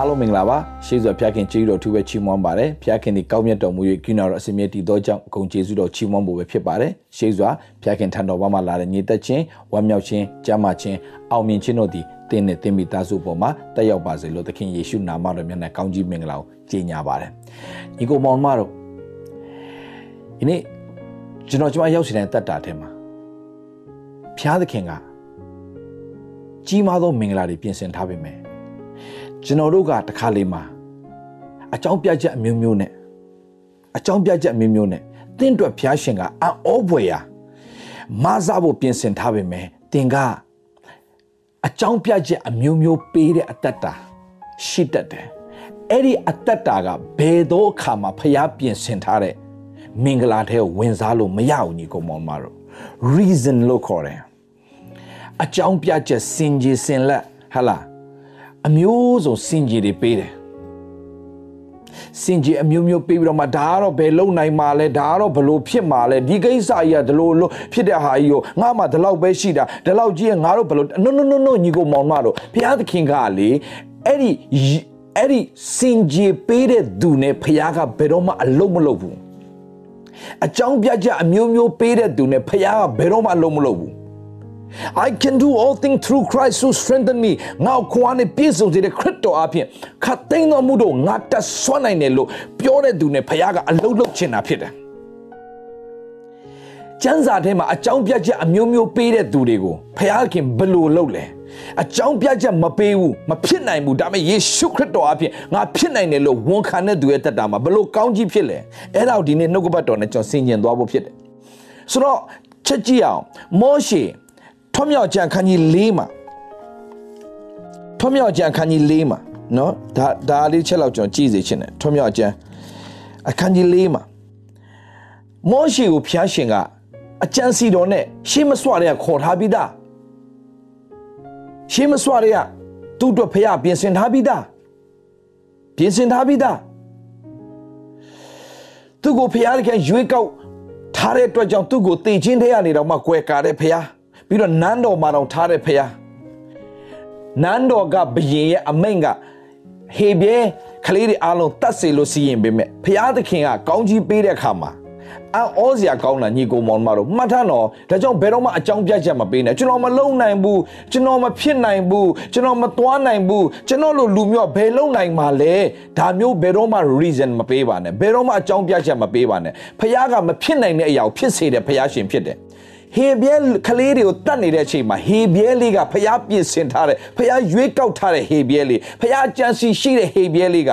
အားလုံးမင်္ဂလာပါရှေးစွာဖျားခင်ကျေးဇူးတော်ထူပဲချီးမွမ်းပါတယ်ဖျားခင်ဒီကောင်းမြတ်တော်မူ၍ကိနာတော်အစမြဲတည်သောကြောင့်ဂုဏ်ကျေးဇူးတော်ချီးမွမ်းဖို့ပဲဖြစ်ပါတယ်ရှေးစွာဖျားခင်ထံတော်ဘာမှလာတဲ့ညီသက်ချင်းဝမ်းမြောက်ခြင်းကြမ်းမာခြင်းအောင်မြင်ခြင်းတို့သည်တင်းနဲ့တင်းမိသားစုပေါ်မှာတက်ရောက်ပါစေလို့သခင်ယေရှုနာမတော်မြတ်နဲ့ကောင်းကြီးမင်္ဂလာကိုကြေညာပါတယ်ညီကိုမောင်မတို့ဒီနေ့ကျွန်တော်ကျွန်မရောက်စီတဲ့တက်တာထဲမှာဖျားသခင်ကကြီးမားသောမင်္ဂလာတွေပြင်ဆင်ထားပေမဲ့ ကျွန်တော်တို့ကတခါလေးမှာအကြောင်းပြချက်အမျိုးမျိုးနဲ့အကြောင်းပြချက်အမျိုးမျိုးနဲ့တင့်အတွက်ဖျားရှင်ကအံ့ဩဖွယ်ရာမဆာဖို့ပြင်ဆင်ထားပေမဲ့တင်ကအကြောင်းပြချက်အမျိုးမျိုးပေးတဲ့အတ္တတာရှိတတ်တယ်အဲ့ဒီအတ္တတာကဘယ်တော့အခါမှာဖျားပြင်ဆင်ထားတဲ့မင်္ဂလာတဲ့ဝင်စားလို့မရဘူးညီကောင်မောင်မတို့ reason လို့ခေါ်တယ်အကြောင်းပြချက်စင်ကြီးစင်လက်ဟာလား အမျိုးစုံစင်ကြီးတွေပေးတယ်စင်ကြီးအမျိုးမျိုးပေးပြီးတော့မှဒါကတော့ဘယ်လုံနိုင်မှာလဲဒါကတော့ဘလို့ဖြစ်မှာလဲဒီကိစ္စကြီးကဒီလိုလို့ဖြစ်တဲ့ဟာကြီးကိုငါမှဒီလောက်ပဲရှိတာဒီလောက်ကြီးကငါတို့ဘလို့ no no no no ညီကိုမောင်မတို့ဘုရားသခင်ကလေအဲ့ဒီအဲ့ဒီစင်ကြီးပေးတဲ့သူနဲ့ဘုရားကဘယ်တော့မှအလုံးမလုပ်ဘူးအကြောင်းပြချက်အမျိုးမျိုးပေးတဲ့သူနဲ့ဘုရားကဘယ်တော့မှအလုံးမလုပ်ဘူး I can do all things through Christ who strengthen me ငါ့ခွာနဲ့ပြည့်စုံစေတဲ့ခရစ်တော်အပြင်ခတ်သိမ်းတော်မူတော့ငါတက်ဆွမ်းနိုင်တယ်လို့ပြောတဲ့သူနဲ့ဖခင်ကအလုံးလုံးချင်တာဖြစ်တယ်ကျမ်းစာထဲမှာအကြောင်းပြချက်အမျိုးမျိုးပေးတဲ့သူတွေကိုဖခင်ဘယ်လိုလုပ်လဲအကြောင်းပြချက်မပေးဘူးမဖြစ်နိုင်ဘူးဒါပေမဲ့ယေရှုခရစ်တော်အပြင်ငါဖြစ်နိုင်တယ်လို့ဝန်ခံတဲ့သူရဲ့တက်တာမှာဘယ်လိုကောင်းကြီးဖြစ်လဲအဲ့ဒါကိုဒီနေ့နှုတ်ကပတ်တော်နဲ့ကျွန်တော်ဆင်ခြင်သွားဖို့ဖြစ်တယ်ဆိုတော့ချက်ကြည့်အောင်မောရှေ ထွမြောက်ကြံခန်းကြီး၄မှာထွမြောက်ကြံခန်းကြီး၄မှာနော်ဒါဒါလေးချက်လောက်ကျွန်တော်ကြည့်စေချင်တယ်ထွမြောက်ကြံအခန်းကြီး၄မှာမောရှေကိုဖျားရှင်ကအကြံစီတော်နဲ့ရှေးမစွတဲ့ခေါ်ထားပြီးသားရှေးမစွတဲ့သူ့အတွက်ဖျားပြင်ဆင်ထားပြီးသားပြင်ဆင်ထားပြီးသားသူ့ကိုဖျားကရွေးကောက်ထားတဲ့အတွက်ကြောင့်သူ့ကိုတည်ခြင်းထဲကနေတော့မှကွယ်ကာတဲ့ဖျား ပြီးတော့နန်းတော်မှာတော့ထားတဲ့ဖះနန်းတော်ကဘယင်ရဲ့အမိန့်ကဟေဘဲကလေးတွေအားလုံးတတ်စေလို့စီရင်ပေးမယ်ဖះသခင်ကကောင်းကြီးပေးတဲ့အခါမှာအံ့ဩစရာကောင်းတာညီကိုမောင်မတို့မှတ်ထားတော့ဒါကြောင့်ဘယ်တော့မှအကြောင်းပြချက်မပေးနဲ့ကျွန်တော်မလုံနိုင်ဘူးကျွန်တော်မဖြစ်နိုင်ဘူးကျွန်တော်မသွားနိုင်ဘူးကျွန်တော်လိုလူမျိုးဘယ်လုံနိုင်မှာလဲဒါမျိုးဘယ်တော့မှ reason မပေးပါနဲ့ဘယ်တော့မှအကြောင်းပြချက်မပေးပါနဲ့ဖះကမဖြစ်နိုင်တဲ့အရာကိုဖြစ်စေတဲ့ဖះရှင်ဖြစ်တယ် ဟေဘဲကလေးတွေကိုတတ်နေတဲ့အချိန်မှာဟေဘဲလေးကဖျားပြင်ဆင်ထားတဲ့ဖျားရွေးကောက်ထားတဲ့ဟေဘဲလေးဖျားကြံစီရှိတဲ့ဟေဘဲလေးက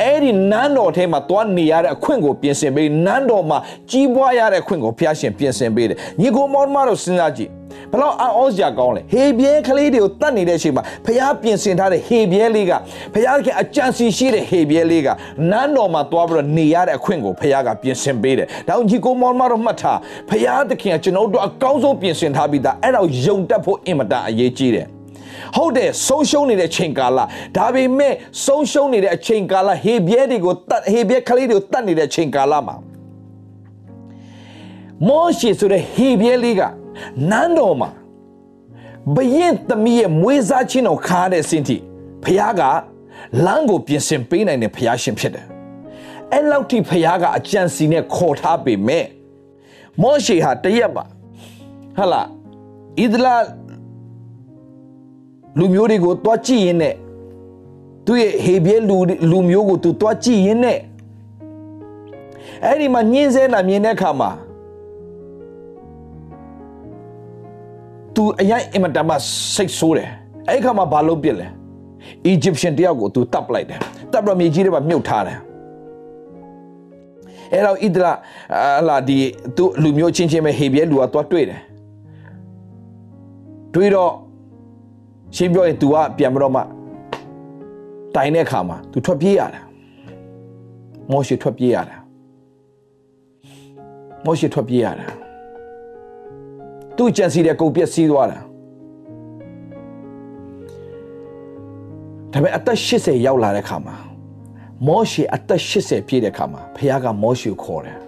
အဲ့ဒီနန်းတော်ထဲမှာသွားနေရတဲ့အခွင့်ကိုပြင်ဆင်ပေးနန်းတော်မှာကြီးပွားရတဲ့အခွင့်ကိုဖျားရှင်ပြင်ဆင်ပေးတယ်ညီကိုမောင်မတို့စဉ်းစားကြည့် ဘလောက်အောစရာကောင်းလဲဟေဘဲကလေးတွေကိုတတ်နေတဲ့အချိန်မှာဖျားပြင်ဆင်ထားတဲ့ဟေဘဲလေးကဖျားကအကြံစီရှိတဲ့ဟေဘဲလေးကနန်းတော်မှာသွားပြီးတော့နေရတဲ့အခွင့်ကိုဖျားကပြင်ဆင်ပေးတယ်ဒါကြောင့်ညီကိုမောင်မတို့မှတ်ထားဖျားသခင်ကကျွန်တော်တို့အကောင်းဆုံးပြင်ဆင်ထားပြီးသားအဲ့ဒါကိုယုံတတ်ဖို့အင်မတန်အရေးကြီးတယ်ဟုတ်တယ်ဆုံးရှုံးနေတဲ့ချိန်ကာလဒါပေမဲ့ဆုံးရှုံးနေတဲ့အချိန်ကာလဟေဘဲတွေကိုတတ်ဟေဘဲကလေးတွေကိုတတ်နေတဲ့ချိန်ကာလမှာမောရှေဆိုတဲ့ဟေဘဲလေးက နန်းတော်မှာဘရင်သမီးရဲ့မွေးစားခြင်းတော်ခါတဲ့အဆင့်ထိဖခင်ကလမ်းကိုပြင်ဆင်ပေးနိုင်တဲ့ဖခင်ရှင်ဖြစ်တယ်။အဲ့လောက်ထိဖခင်ကအကြံစီနဲ့ခေါ်ထားပေမဲ့မောရှေဟာတရက်ပါဟလာဣဒလာလူမျိုးတွေကိုတွားကြည့်ရင်းနဲ့သူ့ရဲ့ဟေဘဲလူလူမျိုးကိုသူတွားကြည့်ရင်းနဲ့အဲ့ဒီမှာညင်းစဲလာမြင်တဲ့အခါမှာ သူအရင်အင်မတန်မှစိတ်ဆိုးတယ်အဲ့ခါမှာဘာလုပ်ပြစ်လဲ Egyptian တယောက်ကိုသူတပ်လိုက်တယ်တပ်ပြီးမြေကြီးထဲမှာမြုပ်ထားတယ်အဲ့တော့ဣဒလာလာဒီသူလူမျိုးချင်းချင်းပဲဟေဘဲလူကသွားတွေ့တယ်တွေ့တော့ရှင်းပြောရင် तू ကပြန်ပြီးတော့မှတိုင်တဲ့အခါမှာ तू ထွက်ပြေးရတာမောရှေထွက်ပြေးရတာမောရှေထွက်ပြေးရတာ သူ့ကြံစီတဲ့ကုန်ပျက်စီးသွားတာဒါပေမဲ့အသက်80ရောက်လာတဲ့ခါမှာမောရှေအသက်80ပြည့်တဲ့ခါမှာဖခင်ကမောရှေကိုခေါ်တယ်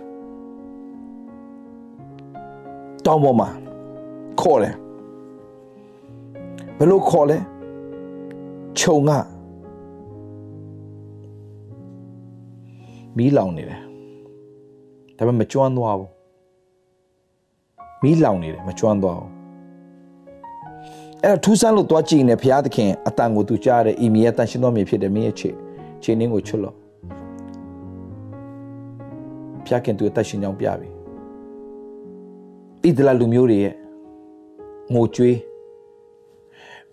တောင်းပေါ်မှာခေါ်တယ်ဘယ်လိုခေါ်လဲခြုံကမီးလောင်နေတယ်ဒါပေမဲ့မကျွမ်းသွားဘူး မီးလောင်နေတယ်မကျွမ်းသွားဘူးအဲ့တော့ထူးဆန်းလို့သွားကြည့်နေဘုရားသခင်အတန်ကိုသူကြားတယ်အီမီရဲ့တန်ရှင်းတော်မြေဖြစ်တယ်မင်းရဲ့ခြေခြေနှင်းကိုချွတ်လို့ဘုရားခင်သူအသက်ရှင်ကြောင်းပြပြီဣဒလာလူမျိုးတွေရဲ့ငိုကြွေး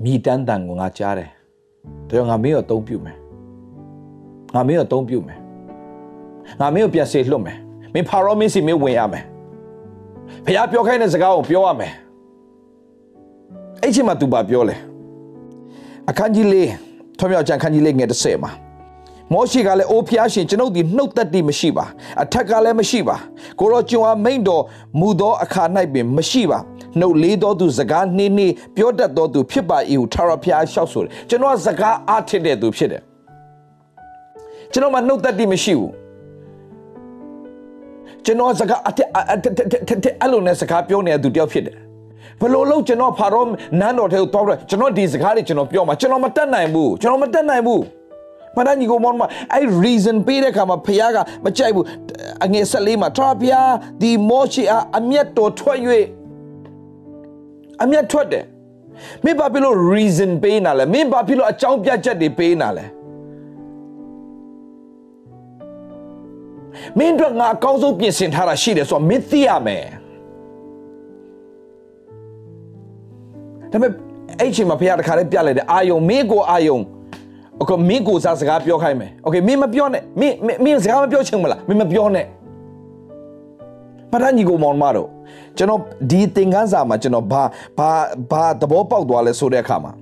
မိတန်းတန်ကိုငါကြားတယ်ဒါကြောင့်ငါမင်းကိုအသုံးပြုမယ်ငါမင်းကိုအသုံးပြုမယ်ငါမင်းကိုပြန်စေလွတ်မယ်မင်းဖာရောမင်းစီမင်းဝင်ရမယ် ဖះပြောခိုင်းတဲ့စကားကိုပြောရမယ်အဲ့ချိန်မှာ तू ဘာပြောလဲအခန်းကြီးလေးထွမြောက်ကျန်အခန်းကြီးလေးငယ်30မှာမောရှိကလည်းအိုဖျားရှင်ကျွန်ုပ်ဒီနှုတ်သက်တိမရှိပါအထက်ကလည်းမရှိပါကိုရောကျွန်အားမိန်တော်မူသောအခါ၌ပင်မရှိပါနှုတ်လေးတော်သူစကားနှင်းနှင်းပြောတတ်တော်သူဖြစ်ပါ၏ဟုထာဝရဘုရားလျှောက်ဆိုတယ်ကျွန်တော်ကစကားအားထစ်တဲ့သူဖြစ်တယ်ကျွန်တော်မှနှုတ်သက်တိမရှိဘူး ကျွန်တော်စကားအတက်အဲ့လိုနဲ့စကားပြောနေတဲ့သူတယောက်ဖြစ်တယ်ဘလို့လို့ကျွန်တော်ဖာတော့နန်းတော်ထဲကိုတောက်တော့ကျွန်တော်ဒီစကားတွေကျွန်တော်ပြောမှာကျွန်တော်မတတ်နိုင်ဘူးကျွန်တော်မတတ်နိုင်ဘူးမနညီကိုမောင်မအဲ့ reason ပေးတဲ့ခါမှာဖခင်ကမကြိုက်ဘူးအငယ်ဆက်လေးမှာထဖျားဒီမောရှိအားအမျက်တော်ထွက်၍အမျက်ထွက်တယ်မင်းဘာဖြစ်လို့ reason ပေးနာလဲမင်းဘာဖြစ်လို့အကြောင်းပြချက်တွေပေးနာလဲ မင်းတို့ငါအကောင်းဆုံးပြင်ဆင်ထားတာရှိတယ်ဆိုတော့မင်းသိရမယ်ဒါပေမဲ့အဲ့ချိန်မှာဖခင်တခါလေးပြလိုက်တယ်အာယုံမင်းကိုအာယုံโอเคမင်းကိုစားစကားပြောခိုင်းမယ်โอเคမင်းမပြောနဲ့မင်းမင်းစကားမပြောချင်မလားမင်းမပြောနဲ့ပဒညီကိုမောင်မတို့ကျွန်တော်ဒီသင်ခန်းစာမှာကျွန်တော်ဘာဘာဘာသဘောပေါက်သွားလဲဆိုတဲ့အခါမှာ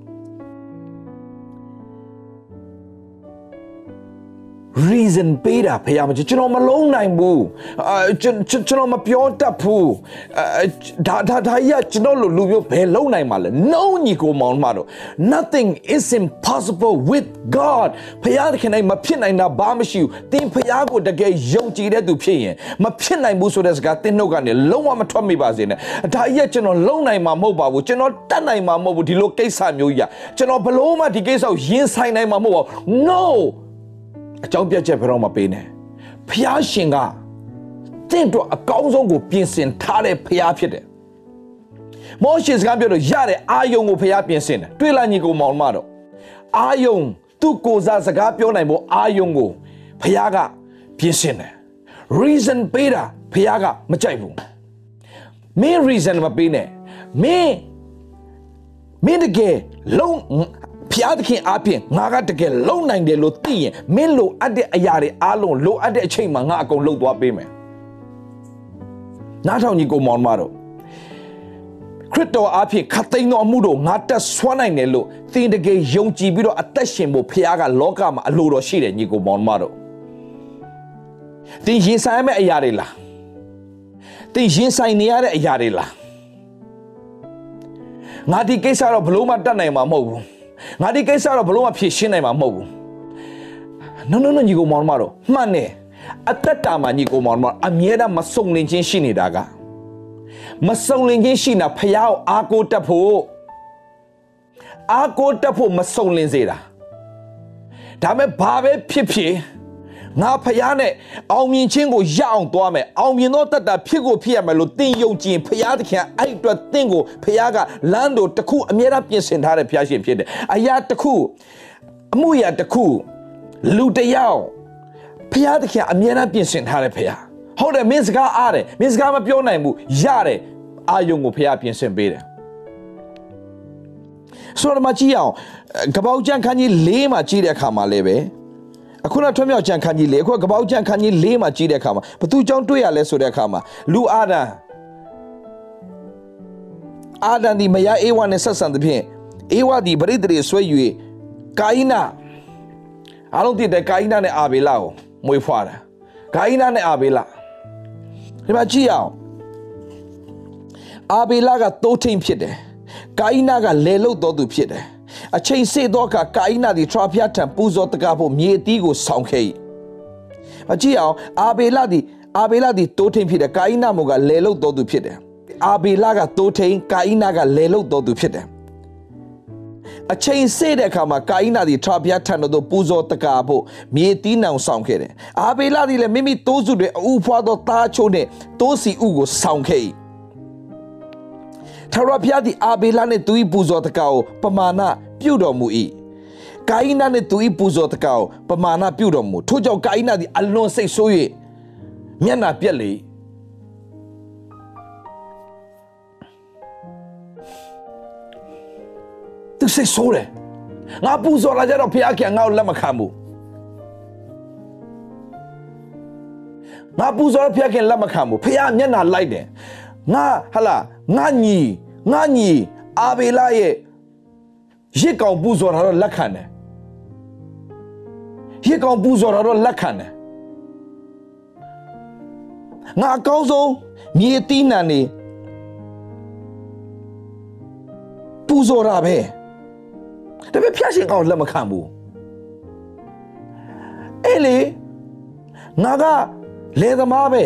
reason ပေးတာဖះမကျွန်တော်မလုံးနိုင်ဘူးအာကျွန်တော်မပြောတတ်ဘူးဒါဒါဒါရကျွန်တော်လူလူမျိုးဘယ်လုံးနိုင်မှာလဲ no ညီကိုမောင်မတို့ nothing is impossible with god ဖះသခင်နိုင်မဖြစ်နိုင်တာဘာမရှိဘူးသင်ဖះကိုတကယ်ယုံကြည်တဲ့သူဖြစ်ရင်မဖြစ်နိုင်ဘူးဆိုတဲ့စကားသင်နှုတ်ကနေလုံးဝမထွက်မိပါစေနဲ့ဒါရကျွန်တော်လုံးနိုင်မှာမဟုတ်ပါဘူးကျွန်တော်တတ်နိုင်မှာမဟုတ်ဘူးဒီလိုကိစ္စမျိုးကြီးကျွန်တော်ဘလို့မှဒီကိစ္စကိုရင်ဆိုင်နိုင်မှာမဟုတ်ပါဘူး no အကြောင်းပြချက်ဘယ်တော့မှပေးနေဖျားရှင်ကတင့်တော့အကောင်းဆုံးကိုပြင်ဆင်ထားတဲ့ဖျားဖြစ်တယ်မောရှေစကားပြောတော့ရတဲ့အာယုံကိုဖျားပြင်ဆင်တယ်တွေ့လာညီကိုမောင်မတော့အာယုံသူ့ကိုယ်စားစကားပြောနိုင်ဖို့အာယုံကိုဖျားကပြင်ဆင်တယ် reason ပေးတာဖျားကမကြိုက်ဘူးမင်း reason မပေးနဲ့မင်းမင်းတကယ်လုံး ဖျားသခင်အားဖြင့်ငါကတကယ်လုံနိုင်တယ်လို့သိရင်မင်းလိုအပ်တဲ့အရာတွေအားလုံးလိုအပ်တဲ့အချိန်မှာငါအကုန်လုပ်သွားပေးမယ်နားထောင်ကြီးကိုမောင်မတော်ခရစ်တော်အားဖြင့်ခတ်သိမ်းသောအမှုတို့ငါတက်ဆွမ်းနိုင်တယ်လို့သင်တကယ်ယုံကြည်ပြီးတော့အသက်ရှင်ဖို့ဖခင်ကလောကမှာအလိုတော်ရှိတယ်ညီကိုမောင်မတော်သင်ရင်ဆိုင်မဲ့အရာတွေလားသင်ရင်ဆိုင်နေရတဲ့အရာတွေလားငါဒီကိစ္စတော့ဘလို့မှတတ်နိုင်မှာမဟုတ်ဘူး ငါဒီကိစ္စတော့ဘလို့မှဖြေရှင်းနိုင်မှာမဟုတ်ဘူး no no no ညီကိုမောင်မတော်မှန်တယ်အသက်တာမှာညီကိုမောင်မအမြဲတမ်းမစုံလင်ခြင်းရှိနေတာကမစုံလင်ခြင်းရှိနေတာဖះကိုအားကိုးတတ်ဖို့အားကိုးတတ်ဖို့မစုံလင်စေတာဒါမဲ့ဘာပဲဖြစ်ဖြစ် ငါဖះနဲ့အောင်မြင်ခြင်းကိုရအောင်သွားမယ်အောင်မြင်သောတတ်တာဖြစ်ကိုဖြစ်ရမယ်လို့သင်ယုံကြည်ဖះသခင်အဲ့အတွက်သင်ကိုဖះကလမ်းတို့တစ်ခုအမြဲတမ်းပြင်ဆင်ထားတဲ့ဖះရှင်ဖြစ်တယ်အရာတစ်ခုအမှုရာတစ်ခုလူတယောက်ဖះသခင်အမြဲတမ်းပြင်ဆင်ထားတဲ့ဖះဟုတ်တယ်မင်းစကားအားတယ်မင်းစကားမပြောနိုင်ဘူးရတယ်အာယုံကိုဖះပြင်ဆင်ပေးတယ်ဆိုတော့မကြည့်အောင်ကပောက်ကျန်ခန်းကြီး၄မှာကြည့်တဲ့အခါမှာလည်းပဲ အခုနထွတ်မြောက်ကြံခန်းကြီး၄အခုကပောက်ကြံခန်းကြီး၄မှာကြည့်တဲ့အခါမှာဘသူကြောင့်တွေ့ရလဲဆိုတဲ့အခါမှာလူအာဒံအာဒံဒီမယားအေဝါနဲ့ဆက်ဆံသဖြင့်အေဝါဒီပရိသေဆွဲ၍ကာအိနာအားလုံးသိတဲ့ကာအိနာနဲ့အာဘေလာကိုမွေးဖွားတာကာအိနာနဲ့အာဘေလာဒီမှာကြည့်အောင်အာဘေလာကတိုးထိန်ဖြစ်တယ်ကာအိနာကလေလုတ်တော်သူဖြစ်တယ် အချိန်စေ့သောအခါကာအိနာသည်ထရာဖျားထံပူဇော်တကားဖို့မြေအသီးကိုဆောင်းခဲ့၏မကြည့်အောင်အာဘေလသည်အာဘေလသည်တိုးထိန်ဖြစ်တယ်ကာအိနာမူကလေလုတ်တော်သူဖြစ်တယ်အာဘေလကတိုးထိန်ကာအိနာကလေလုတ်တော်သူဖြစ်တယ်အချိန်စေ့တဲ့အခါမှာကာအိနာသည်ထရာဖျားထံတော်သို့ပူဇော်တကာဖို့မြေတီးနှောင်ဆောင်ခဲ့တယ်။အာဘေလသည်လည်းမိမိတိုးစုတွေအူဖွာသောသားချိုးနှင့်တိုးစီဥကိုဆောင်ခဲ့၏။ထရာဖျားသည်အာဘေလနှင့်သူ၏ပူဇော်တကာကိုပမာဏ ပြုတော်မူ၏။ကာအိနာနှင့်သူ၏ပူဇော်တကာကိုပမာဏပြုတော်မူထို့ကြောင့်ကာအိနာသည်အလွန်စိတ်ဆိုး၍မျက်နှာပြက်လေ၏သူစိတ်ဆိုးတယ်ငါပူဇော်လာကြတော့ဖခင်ကငါ့ကိုလက်မခံဘူးငါပူဇော်တော့ဖခင်လက်မခံဘူးဖခင်မျက်နှာလိုက်တယ်ငါဟလာငါညီငါညီအာဘေလာရဲ့ ရစ်ကောင်ပူဇော်တာတော့လက်ခံတယ်ရစ်ကောင်ပူဇော်တာတော့လက်ခံတယ်ငါအကောင်းဆုံးမြေတီးနံနေပူဇော်တာပဲဒါပေမဲ့ဖျက်ရှင်ကောင်လက်မခံဘူးအဲ့လေငါကလေသမားပဲ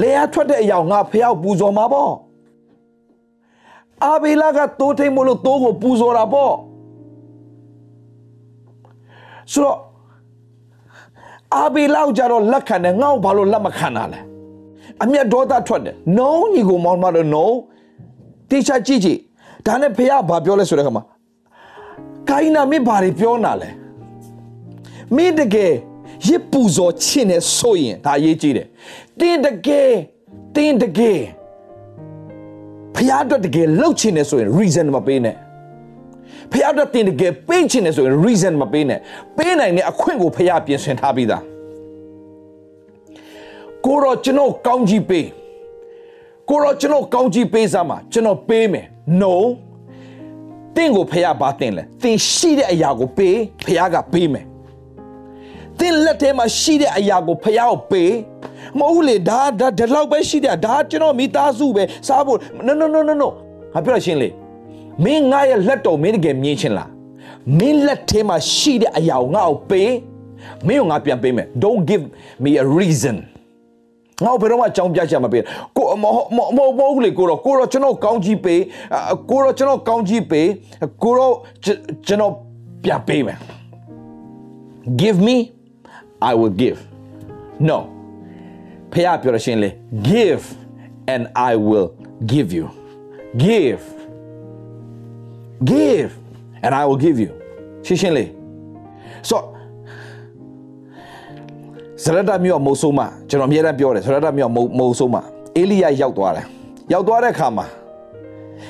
လေရထွက်တဲ့အယောင်ငါဖျောက်ပူဇော်မှာပေါ့အာဘေလာကတိုးထိန်မလို့တိုးကိုပူဇော်တာပေါ့ ဆိုတော့အာဘေလောက်ကြတော့လက်ခံတယ်ငါ့ကိုဘာလို့လက်မခံတာလဲအမျက်ဒေါသထွက်တယ် no ညီကိုမောင်မတော့ no တေချာကြည့်ကြည့်ဒါနဲ့ဖះဘာပြောလဲဆိုတဲ့ခါမှာကိုင်းနာမင်းဘာတွေပြောနာလဲမင်းတကယ်ရစ်ပူဇော်ခြင်းနဲ့ဆိုရင်ဒါအရေးကြီးတယ်တင်းတကယ်တင်းတကယ်ဖះအတွက်တကယ်လှုပ်ခြင်းနဲ့ဆိုရင် reason မပေးနဲ့ ဖះအတွက်တင်းတကယ်ပေးခြင်းနဲ့ဆိုရင် reason မပေးနဲ့ပေးနိုင်တဲ့အခွင့်ကိုဖះပြင်ဆင်ထားပြီးသားကိုတော့ကျွန်တော်ကောင်းကြီးပေးကိုတော့ကျွန်တော်ကောင်းကြီးပေးစားမှာကျွန်တော်ပေးမယ် no တင့်ကိုဖះဘာတင်လဲတင်ရှိတဲ့အရာကိုပေးဖះကပေးမယ်တင်လက်ထဲမှာရှိတဲ့အရာကိုဖះကိုပေးမဟုတ်လေဒါဒါဒီလောက်ပဲရှိတယ်ဒါကျွန်တော်မိသားစုပဲစားဖို့ no no no no no ဟာပြောရှင်းလေ မင်းငါရဲ့လက်တော်မင်းတကယ်မြင်ချင်းလားမင်းလက်ထဲမှာရှိတဲ့အရာကိုငါ့ကိုပေးမင်းကငါပြန်ပေးမယ် don't give me a reason ငါဘယ်တော့မှအကြောင်းပြချက်မပေးကိုမမမမဟုတ်လေကိုတော့ကိုတော့ကျွန်တော်ကောင်းကြီးပေးကိုတော့ကျွန်တော်ကောင်းကြီးပေးကိုတော့ကျွန်တော်ပြပေးမယ် give me i will give no ဖះပြောရရှင်းလေ give and i will give you give Give and I will give you. ရှင်းရှင်းလေး So ဇရဒမြို့မုတ်ဆိုးမကျွန်တော်အများအားပြောတယ်ဇရဒမြို့မုတ်ဆိုးမအေလိယရောက်သွားတယ်ရောက်သွားတဲ့အခါမှာ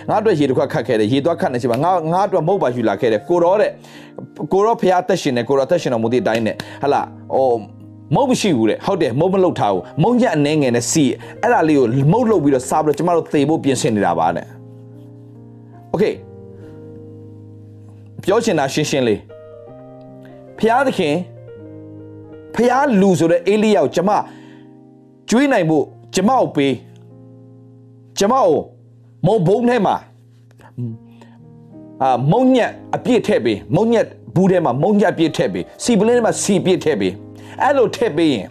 ငါအတွက်ရေတစ်ခွက်ခတ်ခဲ့တယ်ရေသွားခတ်နေချိန်မှာငါငါအတွက်မုတ်ပါယူလာခဲ့တယ်ကိုရောတဲ့ကိုရောဖျားသက်ရှင်တယ်ကိုရောသက်ရှင်တော်မူတဲ့အတိုင်းနဲ့ဟလာဟိုမုတ်မရှိဘူးတဲ့ဟုတ်တယ်မုတ်မလုတ်ထားဘူးမုံညက်အနေငယ်နဲ့စီအဲ့ဒါလေးကိုမုတ်လုတ်ပြီးတော့စားပြီးတော့ကျမတို့သေဖို့ပြင်ဆင်နေတာပါတဲ့ Okay ပြောချင်တာရှင်းရှင်းလေးဖះသခင်ဖះလူဆိုတဲ့အေလိယကိုကျမကျွေးနိုင်ဖို့ကျမကိုပေးကျမကိုမုံဘုံထဲမှာအာမုံညက်အပြည့်ထည့်ပေးမုံညက်ဘူးထဲမှာမုံညက်ပြည့်ထည့်ပေးစီပလင်းထဲမှာစီပြည့်ထည့်ပေးအဲ့လိုထည့်ပေးရင်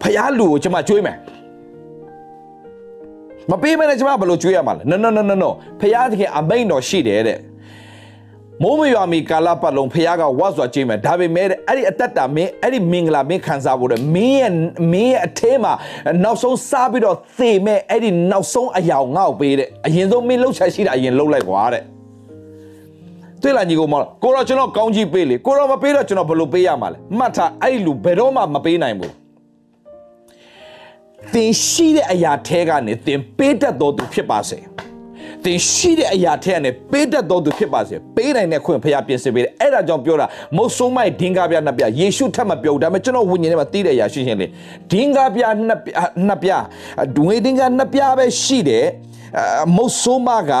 ဖះလူကိုကျမကျွေးမယ်မပေးမနဲ့ကျမဘယ်လိုကျွေးရမှာလဲ no no no no no ဖះသခင်အမိန်တော်ရှိတယ်တဲ့ မိုးမရွာမီကာလပတ်လုံးဖះကဝတ်စွာကြိမ်မယ်ဒါပေမဲ့အဲ့ဒီအတ္တတာမင်းအဲ့ဒီမင်္ဂလာမင်းခံစားဖို့တဲ့မင်းရဲ့မင်းရဲ့အထဲမှာနောက်ဆုံးစားပြီးတော့သေမဲ့အဲ့ဒီနောက်ဆုံးအယောင်ငါ့ကိုပေးတဲ့အရင်ဆုံးမင်းလှုပ်ချက်ရှိတာအရင်လှုပ်လိုက်ကွာတဲ့တွေ့လာညီကောင်မကိုတော့ကျွန်တော်ကောင်းကြီးပေးလေကိုတော့မပေးတော့ကျွန်တော်ဘယ်လိုပေးရမှာလဲမှတ်ထားအဲ့ဒီလူဘယ်တော့မှမပေးနိုင်ဘူးသင်ရှိတဲ့အရာထဲကနေသင်ပေးတတ်တော်သူဖြစ်ပါစေ။ သင်ရှိတဲ့အရာထက်နဲ့ပေးတတ်တော်သူဖြစ်ပါစေပေးနိုင်တဲ့ခွင့်ဖရားပြင်ဆင်ပေးတယ်အဲ့ဒါကြောင့်ပြောတာမုတ်ဆိုးမိုက်ဒင်္ဂါပြနှစ်ပြယေရှုထက်မပြောဘူးဒါပေမဲ့ကျွန်တော်ဝိညာဉ်ထဲမှာသိတဲ့အရာရှိရှင်းလေဒင်္ဂါပြနှစ်ပြနှစ်ပြဒွေဒင်္ဂါနှစ်ပြပဲရှိတယ်မုတ်ဆိုးမက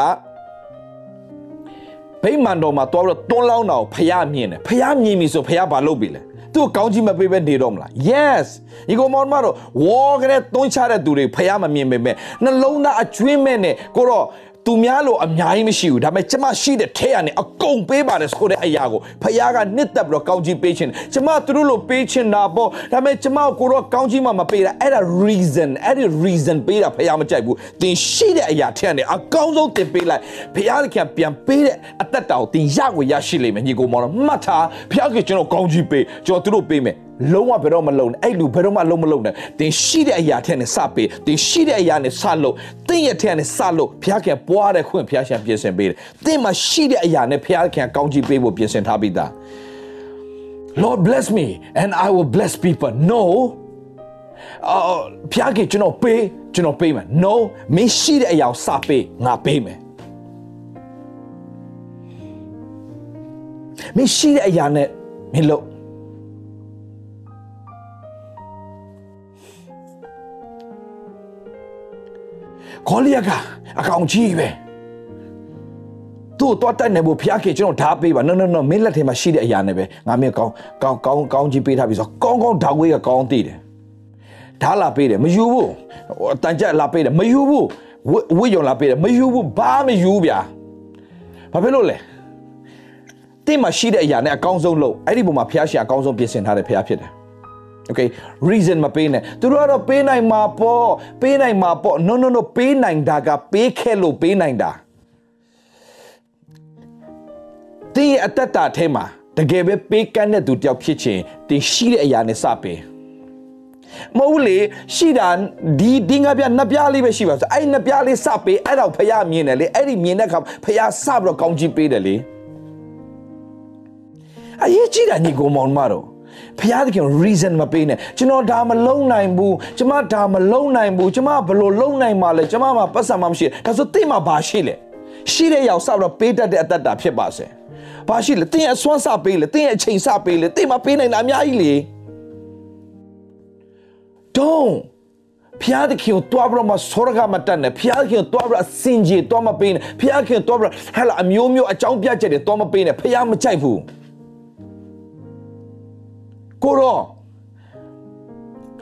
ဗိမာန်တော်မှာတွားပြီးတော့တွန်းလောင်းတာကိုဖရားမြင်တယ်ဖရားမြင်ပြီဆိုဖရားဘာလုပ်ပြီလဲသူ့ကောင်းကြီးမပေးပဲနေတော့မလား yes ဒီကောင်မောင်မတော်ဝေါ်ကလေးတွန်းချတဲ့သူတွေဖះမမြင်ပေမဲ့နှလုံးသားအကျွင်းမဲ့နဲ့ကိုတော့ သူများလို့အများကြီးမရှိဘူးဒါပေမဲ့ကျမရှိတဲ့ထဲရနေအကုန်ပေးပါတယ်ဆိုတဲ့အရာကိုဖခင်ကနှစ်သက်ပြီးတော့ကောင်းကြီးပေးခြင်းကျမသူတို့လို့ပေးခြင်းတာပေါ့ဒါပေမဲ့ကျမကိုတော့ကောင်းကြီးမှမပေးတာအဲ့ဒါ reason အဲ့ဒီ reason ပေးတာဖခင်မကြိုက်ဘူးသင်ရှိတဲ့အရာထဲရနေအကောင်းဆုံးသင်ပေးလိုက်ဖခင်ကပြန်ပေးတဲ့အသက်တာကိုသင်ရကိုရရှိလိမ့်မယ်ညီကိုမောင်တော့မှတ်ထားဖခင်ကကျွန်တော်ကောင်းကြီးပေးကျွန်တော်သူတို့ပေးမယ်လုံးဝဘယ်တော့မလုံးနဲ့အဲ့လူဘယ်တော့မှလုံးမလုံးနဲ့သင်ရှိတဲ့အရာထဲနဲ့စပေးသင်ရှိတဲ့အရာနဲ့စလို့သင်ရဲ့ထဲနဲ့စလို့ဘုရားခင်ပွားတဲ့ခွင့်ဘုရားရှင်ပြင်ဆင်ပေးတယ်သင်မှာရှိတဲ့အရာနဲ့ဘုရားခင်ကောင်းချီးပေးဖို့ပြင်ဆင်ထားပြီးသား Lord bless me and I will bless people no အော်ဘုရားခင်ကျွန်တော်ပေးကျွန်တော်ပေးမယ် no မင်းရှိတဲ့အရာကိုစပေးငါပေးမယ်မင်းရှိတဲ့အရာနဲ့မင်းလို့ ခေါလိယကအကောင်ကြီးပဲသူ့တော့တိုက်နေဖို့ဖျားခေကျွန်တော်ဓာပေးပါ no no no မင်းလက်ထဲမှာရှိတဲ့အရာနဲ့ပဲငါမင်းကောင်းကောင်းကောင်းကောင်းကြီးပေးထားပြီဆိုကောင်းကောင်းဓာဝေးကကောင်းသိတယ်ဓာလာပေးတယ်မယူဘူးတန်ကြက်လာပေးတယ်မယူဘူးဝိယုံလာပေးတယ်မယူဘူးဘာမယူဗျာဘာဖြစ်လို့လဲတင်းမှာရှိတဲ့အရာနဲ့အကောင်းဆုံးလို့အဲ့ဒီပုံမှာဖျားရှင်အကောင်းဆုံးပြင်ဆင်ထားတဲ့ဖျားဖြစ်တယ် okay reason မပေးနဲ့သူတို့ကတော့ပေးနိုင်မှာပေါ့ပေးနိုင်မှာပေါ့ no no no ပေးနိုင်တာကပေးခဲ့လို့ပေးနိုင်တာတင်းရဲ့အတ္တတာထဲမှာတကယ်ပဲပေးကမ်းတဲ့သူတယောက်ဖြစ်ချင်းတင်းရှိတဲ့အရာနဲ့စပေးမဟုတ်လေရှိတာဒီဒီငါပြနှစ်ပြားလေးပဲရှိပါဆိုအဲ့နှစ်ပြားလေးစပေးအဲ့တော့ဖះမြင်တယ်လေအဲ့ဒီမြင်တဲ့အခါဖះစပြီးတော့ကောင်းချီးပေးတယ်လေအရေးကြီးတာညီကောင်မောင်မတော် ဖျားသခင် reason မပေးနဲ့ကျွန်တော်ဒါမလုံနိုင်ဘူးကျွန်မဒါမလုံနိုင်ဘူးကျွန်မဘယ်လိုလုံနိုင်မှာလဲကျွန်မမှာပတ်စံမှမရှိဒါဆိုသိမှာဘာရှိလဲရှိတဲ့ရောက်စတော့ပေးတတ်တဲ့အတ္တတာဖြစ်ပါစေဘာရှိလဲတင်းအစွမ်းစပေးလေတင်းအချိန်စပေးလေတင်းမပေးနိုင်တာအများကြီးလေ don't ဖျားသခင်ကိုတွားပြီးတော့မဆောရကမတတ်နဲ့ဖျားသခင်ကိုတွားပြီးတော့စင်ကြီးတွားမပေးနဲ့ဖျားသခင်တွားပြီးတော့ဟဲ့လာအမျိုးမျိုးအကြောင်းပြချက်တွေတွားမပေးနဲ့ဖျားမကြိုက်ဘူး ကိုတော့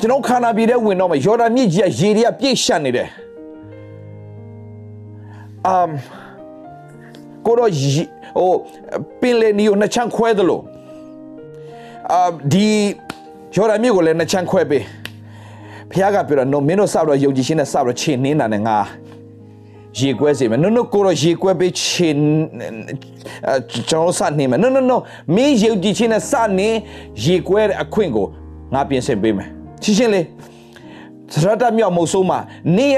ကျွန်တော်ခန္ဓာပြည်ထဲဝင်တော့မှယော်ဒန်မြစ်ကြီးကရေတွေကပြည့်ရှံ့နေတယ်အမ်ကိုတော့ဟိုပင်လေနီကိုနှစ်ချမ်းခွဲသလိုအာဒီယော်ဒန်မြစ်ကိုလည်းနှစ်ချမ်းခွဲပေးဖခင်ကပြောတော့ no မင်းတို့စတော့ယုံကြည်ခြင်းနဲ့စတော့ခြေနင်းတာနဲ့ငါ ရေကွဲစေမယ် no no ကိုတော့ရေကွဲပေးခြေကျွန်တော်စနေမယ် no no no မင်းယုံကြည်ခြင်းနဲ့စနေရေကွဲတဲ့အခွင့်ကိုငါပြင်ဆင်ပေးမယ်ရှင်းရှင်းလေးသရတမြောက်မုတ်ဆိုးမှာနေရ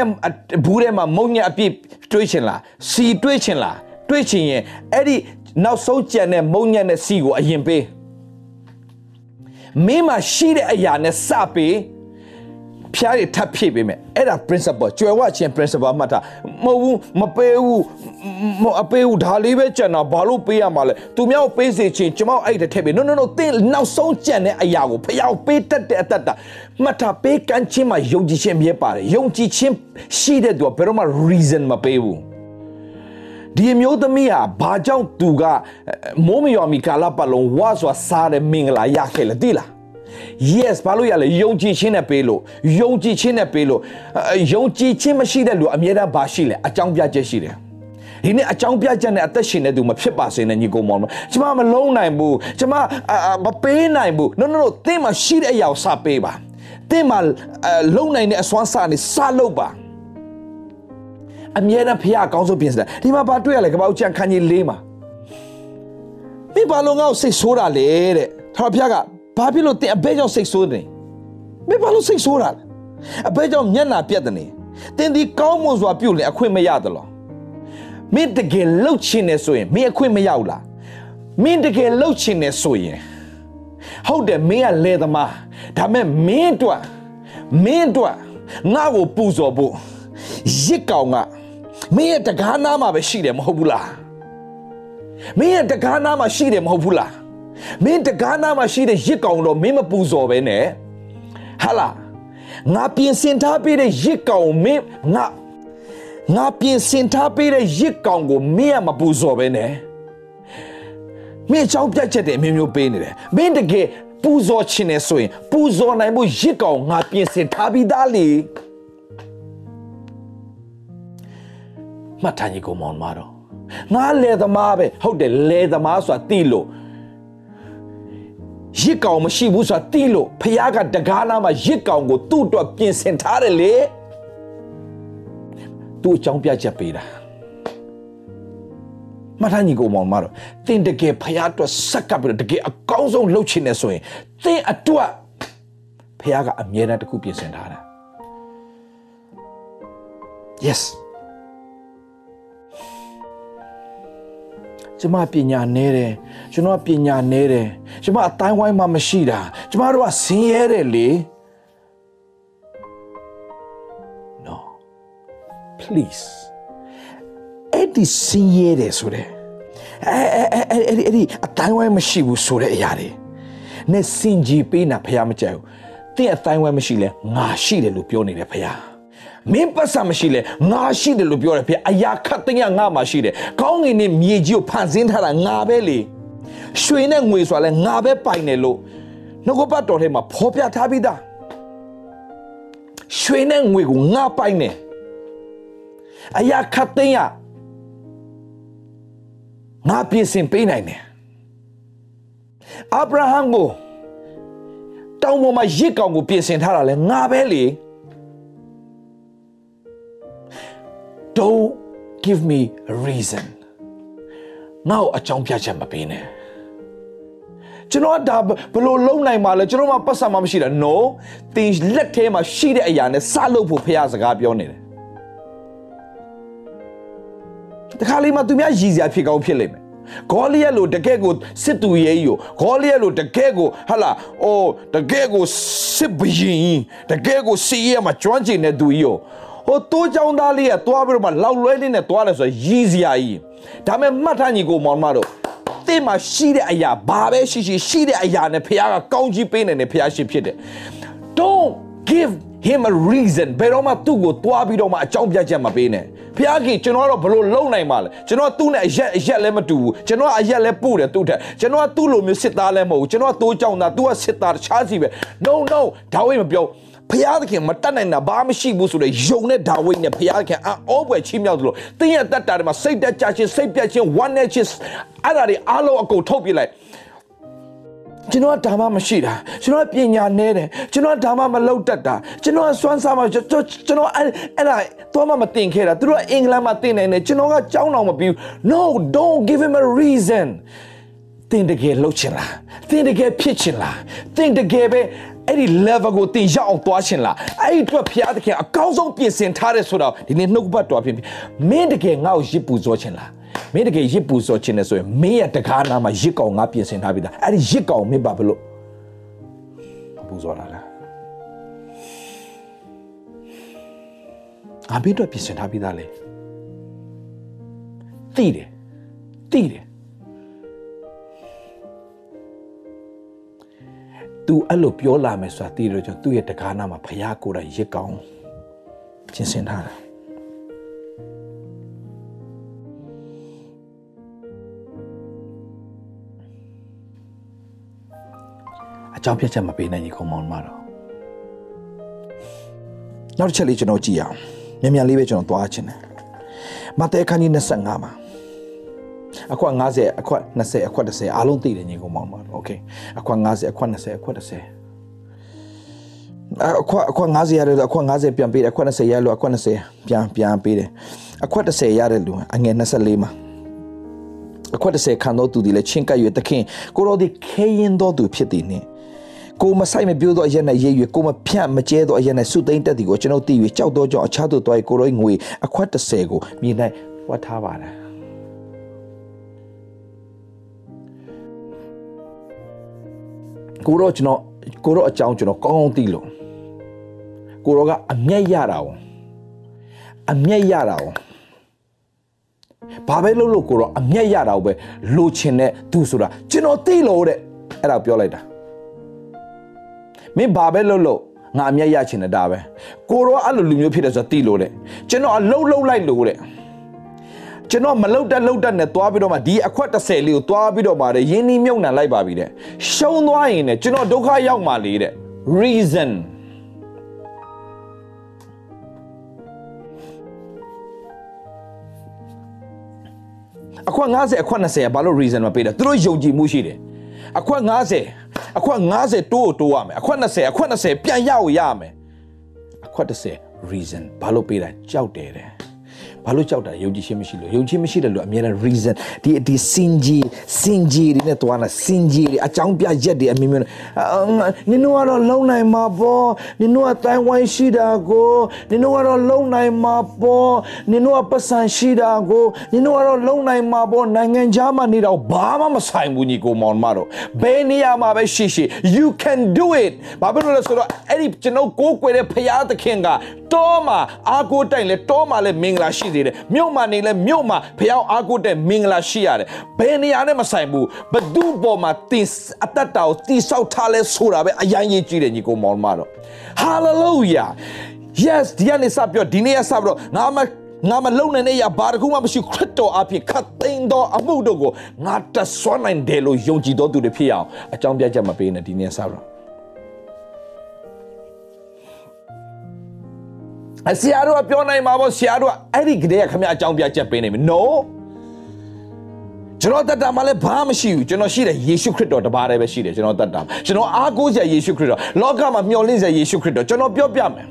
ဘူးထဲမှာမုံညက်အပြည့်တွေးချင်လားစီတွေးချင်လားတွေးချင်ရင်အဲ့ဒီနောက်ဆုံးကြံတဲ့မုံညက်နဲ့စီကိုအရင်ပေးမင်းမှာရှိတဲ့အရာနဲ့စပေး ဖျားတွေထပ်ဖြည့်ပေးမယ်အဲ့ဒါ principle ကျွယ်ဝခြင်း principle မှတ်တာမဟုတ်ဘူးမပေးဘူးမအပေးဘူးဒါလေးပဲကြံတာဘာလို့ပေးရမှာလဲသူများကိုပေးစေခြင်းကျွန်မအဲ့ဒါထည့်ပေး no no no သင်နောက်ဆုံးကြံတဲ့အရာကိုဖျားကိုပေးတတ်တဲ့အတ္တတာမှတ်တာပေးကမ်းခြင်းမှာယုံကြည်ခြင်းမြဲပါတယ်ယုံကြည်ခြင်းရှိတဲ့သူကဘယ်တော့မှ reason မပေးဘူးဒီအမျိုးသမီးဟာဘာကြောင့်သူကမိုးမယော်မီကာလပတ်လုံးဝါစွာစားတဲ့မင်္ဂလာရခဲ့လဲသိလား yes ဘာလို့ရလဲယုံကြည်ခြင်းနဲ့ပေးလို့ယုံကြည်ခြင်းနဲ့ပေးလို့ယုံကြည်ခြင်းမရှိတဲ့လူအမြဲတမ်းဘာရှိလဲအကြောင်းပြချက်ရှိတယ်ဒီနေ့အကြောင်းပြချက်နဲ့အသက်ရှင်တဲ့သူမဖြစ်ပါစေနဲ့ညီကောင်မောင်ကျမမလုံးနိုင်ဘူးကျမမပေးနိုင်ဘူး no no no သင်မှာရှိတဲ့အရာကိုစပေးပါသင်မှာလုံနိုင်တဲ့အစွမ်းစနေစလုပ်ပါအမြဲတမ်းဖះအကောင်းဆုံးပြင်စတယ်ဒီမှာဘာတွေ့ရလဲကပောက်ချန်ခန်းကြီးလေးမှာမင်းဘာလို့ငါ့ကိုစိတ်ဆိုးတာလဲတဲ့ထာဝရဘုရားက ဘာဖြစ်လို့တင်အဘဲကြောင့်စိတ်ဆိုးတယ်မင်းဘာလို့စိတ်ဆိုးတာလဲအဘဲကြောင့်မျက်နှာပြတ်တယ်တင်ဒီကောင်းမွန်စွာပြုတ်လေအခွင့်မရတယ်လို့မင်းတကယ်လှုပ်ချင်နေဆိုရင်မင်းအခွင့်မရဘူးလားမင်းတကယ်လှုပ်ချင်နေဆိုရင်ဟုတ်တယ်မင်းကလေသမားဒါမဲ့မင်းအတွက်မင်းအတွက်ငါ့ကိုပူဇော်ဖို့ရစ်ကောင်ကမင်းရဲ့တကားနားမှာပဲရှိတယ်မဟုတ်ဘူးလားမင်းရဲ့တကားနားမှာရှိတယ်မဟုတ်ဘူးလား မင်းတကားနာမှာရှိတဲ့ရစ်ကောင်တော့မင်းမပူဇော်ပဲနဲ့ဟာလာငါပြင်ဆင်ထားပေးတဲ့ရစ်ကောင်မင်းငါငါပြင်ဆင်ထားပေးတဲ့ရစ်ကောင်ကိုမင်းကမပူဇော်ပဲနဲ့မင်းအကြောင်းပြတ်ချက်တယ်အမျိုးမျိုးပေးနေတယ်မင်းတကယ်ပူဇော်ခြင်းနဲ့ဆိုရင်ပူဇော်နိုင်ဖို့ရစ်ကောင်ငါပြင်ဆင်ထားပြီးသားလေမှတ်ထားညီကိုမောင်မတော်ငါလေသမားပဲဟုတ်တယ်လေသမားဆိုတာတိလို့ ရစ်ကောင်မရှိဘူးဆိုတာတိလို့ဖះကတကားနာမှာရစ်ကောင်ကိုသူ့အတွက်ပြင်ဆင်ထားတယ်လေသူ့အကြောင်းပြချက်ပေးတာမထညီကိုမောင်မတော်တင်တကယ်ဖះအတွက်စက်ကပ်ပြီးတကယ်အကောင်းဆုံးလုပ်ချင်နေဆိုရင်တင်အတွက်ဖះကအမြဲတမ်းတစ်ခုပြင်ဆင်ထားတာ yes ကျမပညာနဲတယ်ကျွန်တော်ပညာနဲတယ်ကျမအတိုင်းဝိုင်းမှာမရှိတာကျမတို့ကဆင်းရဲတယ်လေ no please အဲ့ဒီဆင်းရဲတယ်ဆိုတဲ့အဲအဲအဲအဲ့ဒီအဲ့ဒီအတိုင်းဝိုင်းမရှိဘူးဆိုတဲ့အရာတွေနဲ့စင်ကြီးပေးနာဖះမကြိုက်ဘူးတင်းအတိုင်းဝိုင်းမရှိလဲငါရှိတယ်လို့ပြောနေတယ်ဖះ မင်းပတ်စံမရှိလဲငါရှိတယ်လို့ပြောတယ်ဖေအရာခတ်တဲ့ငါမှရှိတယ်ကောင်းငင်နဲ့မြေကြီးကိုဖန်ဆင်းထားတာငါပဲလေရွှေနဲ့ငွေဆိုတာလဲငါပဲပိုင်တယ်လို့နှုတ်ကပတ်တော်ထဲမှာဖော်ပြထားပြီးသားရွှေနဲ့ငွေကိုငါပိုင်တယ်အရာခတ်တဲ့ငါပြင်ဆင်ပေးနိုင်တယ်အာဗြဟံကိုတောင်ပေါ်မှာရစ်ကောင်ကိုပြင်ဆင်ထားတာလဲငါပဲလေ give me a reason ငါ့ကိုအကြောင်းပြချက်မပေးနဲ့ကျွန်တော်ကဒါဘယ်လိုလုံးနိုင်မှာလဲကျွန်တော်မှပတ်စံမှမရှိတာ no သင်လက်ထဲမှာရှိတဲ့အရာနဲ့စလုပ်ဖို့ဖះစကားပြောနေတယ်တခါလေးမှသူများရည်စရာဖြစ်ကောင်းဖြစ်လိမ့်မယ်ဂေါလိယလိုတကယ့်ကိုစစ်သူရဲကြီးကိုဂေါလိယလိုတကယ့်ကိုဟာလာအိုးတကယ့်ကိုစစ်ဘရင်တကယ့်ကိုစီရဲမှာကျွမ်းကျင်တဲ့သူကြီးကို ဟိုတိုးချောင်းသားလေးကသွားပြီးတော့မှလောက်လွဲလေးနဲ့သွားတယ်ဆိုရည်စရာကြီးဒါမဲ့မှတ်ထားညီကိုမောင်မတို့တဲ့မှာရှိတဲ့အရာဘာပဲရှိရှိရှိတဲ့အရာနဲ့ဖခင်ကကောင်းကြီးပေးနေတယ်ဖခင်ရှိဖြစ်တယ် don't give him a reason ဘယ်တော့မှသူ့ကိုတွားပြီးတော့မှအကြောင်းပြချက်မပေးနဲ့ဖခင်ကြီးကျွန်တော်ကတော့ဘလို့လုံနိုင်မှာလဲကျွန်တော်သူ့နဲ့အရက်အရက်လည်းမတူဘူးကျွန်တော်အရက်လည်းပို့တယ်သူ့ထက်ကျွန်တော်ကသူ့လိုမျိုးစစ်သားလည်းမဟုတ်ဘူးကျွန်တော်ကတိုးကြောင်သားသူကစစ်သားတခြားစီပဲ no no ဒါဝိမပြော ဖျားသခင်မတတ်နိုင်တာဘာမှမရှိဘူးဆိုတော့ယုံတဲ့ဒါဝိဒ်နဲ့ဖျားသခင်အောပွဲချီးမြှောက်သလိုတင်းရဲ့တတ်တာတွေမှာစိတ်တက်ကြခြင်းစိတ်ပြတ်ခြင်းဝမ်းနည်းခြင်းအဲ့ဒါတွေအားလုံးအကုန်ထုတ်ပြလိုက်ကျွန်တော်ကဒါမှမရှိတာကျွန်တော်ပညာနည်းတယ်ကျွန်တော်ဒါမှမလောက်တတ်တာကျွန်တော်စွမ်းစားမှကျွန်တော်ကျွန်တော်အဲ့အဲ့ဒါတော့မှမတင်ခဲ့တာသူတို့ကအင်္ဂလန်မှာတင်နေတယ်ကျွန်တော်ကကြောင်းအောင်မပြီး no don't give him a reason တင်တကယ်လှုပ်ချင်လားတင်တကယ်ဖြစ်ချင်လားတင်တကယ်ပဲ အဲ့ဒီ level ကိုတင်ရောက်အောင်သွားချင်လားအဲ့ဒီအတွက်ဖျားသခင်အကောင်းဆုံးပြင်ဆင်ထားတဲ့ဆိုတော့ဒီနေ့နှုတ်ပတ်တော်ဖြစ်ဖြစ်မင်းတကယ်ငါ့ကိုရစ်ပူဇော်ချင်လားမင်းတကယ်ရစ်ပူဇော်ချင်တယ်ဆိုရင်မင်းရဲ့တကားနာမှာရစ်ကောင်ငါပြင်ဆင်ထားပြီးသားအဲ့ဒီရစ်ကောင်မင်းပါဘလို့ပူဇော်လာလားအဘိဓိပြင်ဆင်ထားပြီးသားလေသိတယ်သိတယ် तू အဲ့လိုပြောလာမယ်ဆိုတာသိတော့ကျွန်သူ့ရဲ့တကားနာမှာဖျားကိုယ်တိုင်ရစ်ကောင်းပြင်ဆင်ထားတာအကြောင်းပြချက်မပေးနိုင်ကြီးကောင်မောင်မတော့နောက်တစ်ချက်လေးကျွန်တော်ကြည့်အောင်မြန်မြန်လေးပဲကျွန်တော်သွားချင်တယ်မဿဲခန်းကြီး25မှာ အခွက်50အခွက်20အခွက်30အားလုံးသိတယ်ညီကောင်မောင်ပါโอเคအခွက်50အခွက်20အခွက်30အခွက်အခွက်50ရတယ်အခွက်50ပြန်ပေးတယ်အခွက်20ရလို့အခွက်20ပြန်ပြန်ပေးတယ်အခွက်30ရတယ်လို့အငယ်24မှာအခွက်30ခံတော့သူဒီလေချင်းကပ်ရွယ်တခင်ကိုတော်ဒီခဲရင်တော်သူဖြစ်သည်နှင့်ကိုမဆိုင်မပြိုးသောအရက်နဲ့ရေး၍ကိုမဖြန့်မကျဲသောအရက်နဲ့စုသိမ့်တက်သည်ကိုကျွန်ုပ်သိ၍ကြောက်သောကြောင့်အခြားသို့တွားကိုရောငွေအခွက်30ကိုမြေ၌ဝတ်ထားပါတယ် ကိုတော့ကျွန်တော်ကိုတော့အကြောင်းကျွန်တော်ကောင်းကောင်းသိလို့ကိုတော့ကအမျက်ရတာ哦အမျက်ရတာ哦ဘာပဲလုပ်လို့ကိုတော့အမျက်ရတာပဲလိုချင်တဲ့သူဆိုတာကျွန်တော်သိလို့တဲ့အဲ့ဒါပြောလိုက်တာမင်းဘာပဲလုပ်လို့ငါအမျက်ရချင်တဲ့ဒါပဲကိုတော့အဲ့လိုလူမျိုးဖြစ်တယ်ဆိုတာသိလို့တဲ့ကျွန်တော်အလုတ်လုတ်လိုက်လို့တဲ့ ကျွန်တော်မလုတ်တက်လုတ်တက်နဲ့သွားပြီးတော့မှဒီအခွက်30လေးကိုသွားပြီးတော့မှတဲ့ရင်းနှီးမြုပ်နှံလိုက်ပါပြီတဲ့ရှုံးသွားရင်တဲ့ကျွန်တော်ဒုက္ခရောက်မှလေတဲ့ reason တအခွက်90အခွက်20ကဘာလို့ reason မပေးတာသူတို့ယုံကြည်မှုရှိတယ်အခွက်90အခွက်90တိုးတိုးရမယ်အခွက်20အခွက်20ပြန်ရအောင်ရမယ်အခွက်30 reason ဘာလို့ပေးတာကြောက်တယ်တဲ့ ဘာလို့ကြောက်တာယုံကြည်ခြင်းမရှိလို့ယုံကြည်မရှိတယ်လို့အများနဲ့ reason ဒီဒီစင်ကြီးစင်ကြီးတွေနဲ့တွားလာစင်ကြီးတွေအကြောင်းပြရက်တွေအမျိုးမျိုးနဲ့အာနင်တို့ကတော့လုံနိုင်မှာပေါ့နင်တို့ကတိုင်းဝိုင်းရှိတာကိုနင်တို့ကတော့လုံနိုင်မှာပေါ့နင်တို့ကပတ်စံရှိတာကိုနင်တို့ကတော့လုံနိုင်မှာပေါ့နိုင်ငံခြားမှာနေတော့ဘာမှမဆိုင်ဘူးညီကိုမောင်မတို့ဘယ်နေရာမှာပဲရှိရှိ you can do it ဘာဖြစ်လို့လဲဆိုတော့အဲ့ဒီကျွန်တော်ကိုးကွယ်တဲ့ဖရာသခင်ကတောမှာအာကိုတိုင်လဲတောမှာလဲမင်္ဂလာရှိသေးတယ်မြို့မှာနေလဲမြို့မှာဖရာအာကိုတဲ့မင်္ဂလာရှိရတယ်ဘယ်နေရာနဲ့မဆိုင်ဘူးဘဒုပေါ်မှာတင်အတ္တတာကိုတိဆောက်ထားလဲဆိုတာပဲအရင်ကြီးကြည့်တယ်ညီကိုမောင်မတို့ hallelujah yes ဒီကနေစပြောဒီနေ့ကစပြီးတော့ငါမငါမလုံနိုင်တဲ့ရဘာတခုမှမရှိခရစ်တော်အဖြစ်ခတ်သိမ်းသောအမှုတို့ကိုငါတဆွမ်းနိုင်တယ်လို့ယုံကြည်တော်သူတွေဖြစ်အောင်အကြောင်းပြချက်မပေးနဲ့ဒီနေ့စပြီးတော့ ဆရာတို့ကပြောနိုင်မှာပေါ့ဆရာတို့ကအဲ့ဒီကလေးကခမအကြောင်းပြချက်ပေးနေမယ် no ကျွန်တော်တတ်တာမှလည်းဘာမှမရှိဘူးကျွန်တော်ရှိတယ်ယေရှုခရစ်တော်တပါးတည်းပဲရှိတယ်ကျွန်တော်တတ်တာကျွန်တော်အားကိုးစရာယေရှုခရစ်တော်လောကမှာမျှော်လင့်စရာယေရှုခရစ်တော်ကျွန်တော်ပြောပြမယ်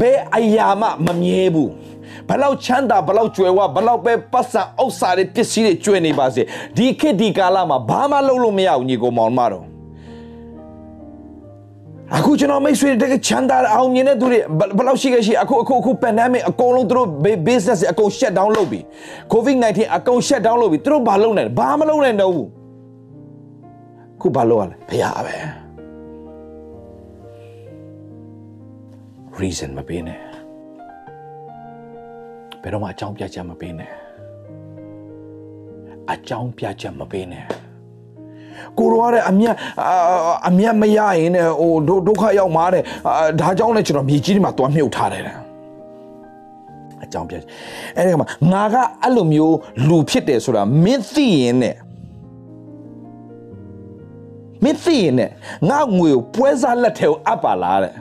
ဘယ်အရာမှမမြဲဘူးဘလောက်ချမ်းသာဘလောက်ကြွယ်ဝဘလောက်ပဲပတ်စံဥစ္စာတွေပစ္စည်းတွေကျွေးနေပါစေဒီခေတ်ဒီကာလမှာဘာမှလုပ်လို့မရဘူးညီကောင်မောင်မတော် အခုကျွန်တော်မိတ်ဆွေတကချမ်းသာအောင်မြင်တဲ့သူတွေဘယ်လောက်ရှိခဲ့ရှိအခုအခုအခု pandemic အကုန်လုံးသူတို့ business အကုန် shut down လုပ်ပြီ covid 19အကုန် shut down လုပ်ပြီသူတို့ဘာလုပ်နိုင်လဲဘာမလုပ်နိုင်တော့ဘူးခုဘာလုပ်ရလဲဖရပဲ reason မပေးနဲ့ဘယ်တော့မှအကြောင်းပြချက်မပေးနဲ့အကြောင်းပြချက်မပေးနဲ့ ကိုရောတဲ့အမြတ်အမြတ်မရရင်တဲ့ဟိုဒုက္ခရောက်မှာတဲ့ဒါကြောင့်လည်းကျွန်တော်မြေကြီးတွေမှာတွားမြုပ်ထားတယ်အကြောင်းပြအဲ့ဒီမှာငါကအဲ့လိုမျိုးလူဖြစ်တယ်ဆိုတာမင်းသိရင်နဲ့မင်းသိရင်နဲ့ငါငွေကိုပွဲစားလက်ထဲကိုအပ်ပါလားတဲ့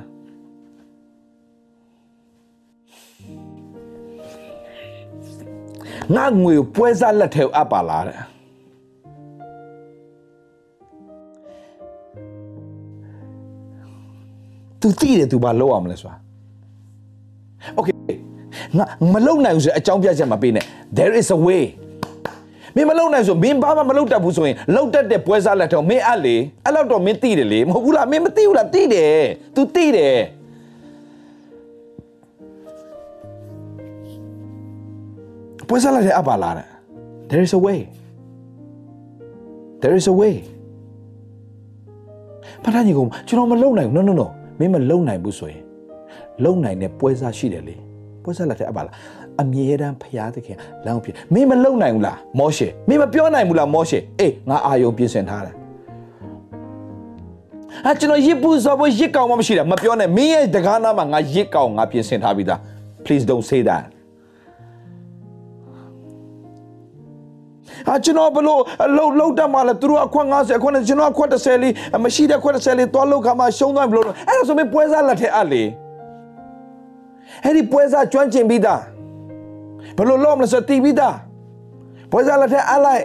ငါငွေကိုပွဲစားလက်ထဲကိုအပ်ပါလားတဲ့ သူသိတယ်သူဘာလုပ်အောင်မလဲဆိုတာ Okay ငါမလုံနိုင်ဘူးဆိုအကြောင်းပြချက်မပေးနဲ့ there is a way မင်းမလုံနိုင်ဆိုမင်းဘာမှမလုံတတ်ဘူးဆိုရင်လုံတတ်တဲ့ပွဲစားလက်ထောင်မင်းအပ်လေအဲ့လောက်တော့မင်းသိတယ်လေမဟုတ်ဘူးလားမင်းမသိဘူးလားသိတယ် तू သိတယ်ပွဲစားလက်ထဲအပ်ပါလားတဲ့ there is a way there is a way ဘာသာညီကောင်ကျွန်တော်မလုံနိုင်ဘူး no no no မင်းမလုံနိုင်ဘူးဆိုရင်လုံနိုင်တဲ့ပွဲစားရှိတယ်လေပွဲစားလက်ထက်အပ်ပါလားအမြဲတမ်းဖျားသခင်လမ်းဖြစ်မင်းမလုံနိုင်ဘူးလားမောရှေမင်းမပြောနိုင်ဘူးလားမောရှေအေးငါအာယုံပြင်ဆင်ထားတယ်အဲကျွန်တော်ရစ်ပူစောဘရစ်ကောင်မှမရှိတာမပြောနဲ့မင်းရဲ့တကားနာမှာငါရစ်ကောင်ငါပြင်ဆင်ထားပြီးသား please don't say that အကျွန်တော်ဘလို့လှုပ်လှုပ်တတ်မှလဲသူတို့အခွက်90အခွက်နဲ့ကျွန်တော်အခွက်30လေးမရှိတဲ့ခွက်30လေးသွားလှုပ်ခါမှရှုံးသွားဘလို့အဲ့ဒါဆိုမင်းပွဲစားလက်ထက်အပ်လေအဲ့ဒီပွဲစားကျွမ်းကျင်ပြီးသားဘလို့လောမလဲဆိုတီးပြီးသားပွဲစားလက်ထက်အပ်လိုက်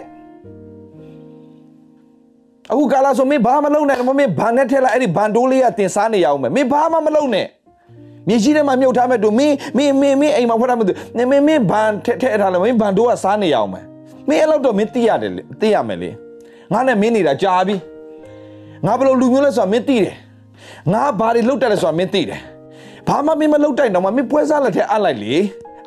အခုကာလာဆိုမင်းဘာမှမလုပ်နဲ့မင်းဘာနဲ့ထက်လိုက်အဲ့ဒီဘန်တိုးလေးကတင်စားနေရအောင်မယ်မင်းဘာမှမလုပ်နဲ့မြေကြီးထဲမှာမြုပ်ထားမဲ့တူမင်းမင်းမင်းမင်းအိမ်မှာဖွက်ထားမဲ့တူမင်းမင်းဘန်ထက်ထက်ထားလိုက်မင်းဘန်တိုးကစားနေရအောင်မယ် မင်းအဲ့လောက်တော့မင်းသိရတယ်လေသိရမယ်လေငါနဲ့မင်းနေတာကြာပြီငါဘယ်လိုလူမျိုးလဲဆိုတာမင်းသိတယ်ငါဘာတွေလုပ်တတ်လဲဆိုတာမင်းသိတယ်ဘာမှမင်းမလုပ်တိုက်တော့မှမင်းပွဲစားလက်ထက်အပ်လိုက်လေ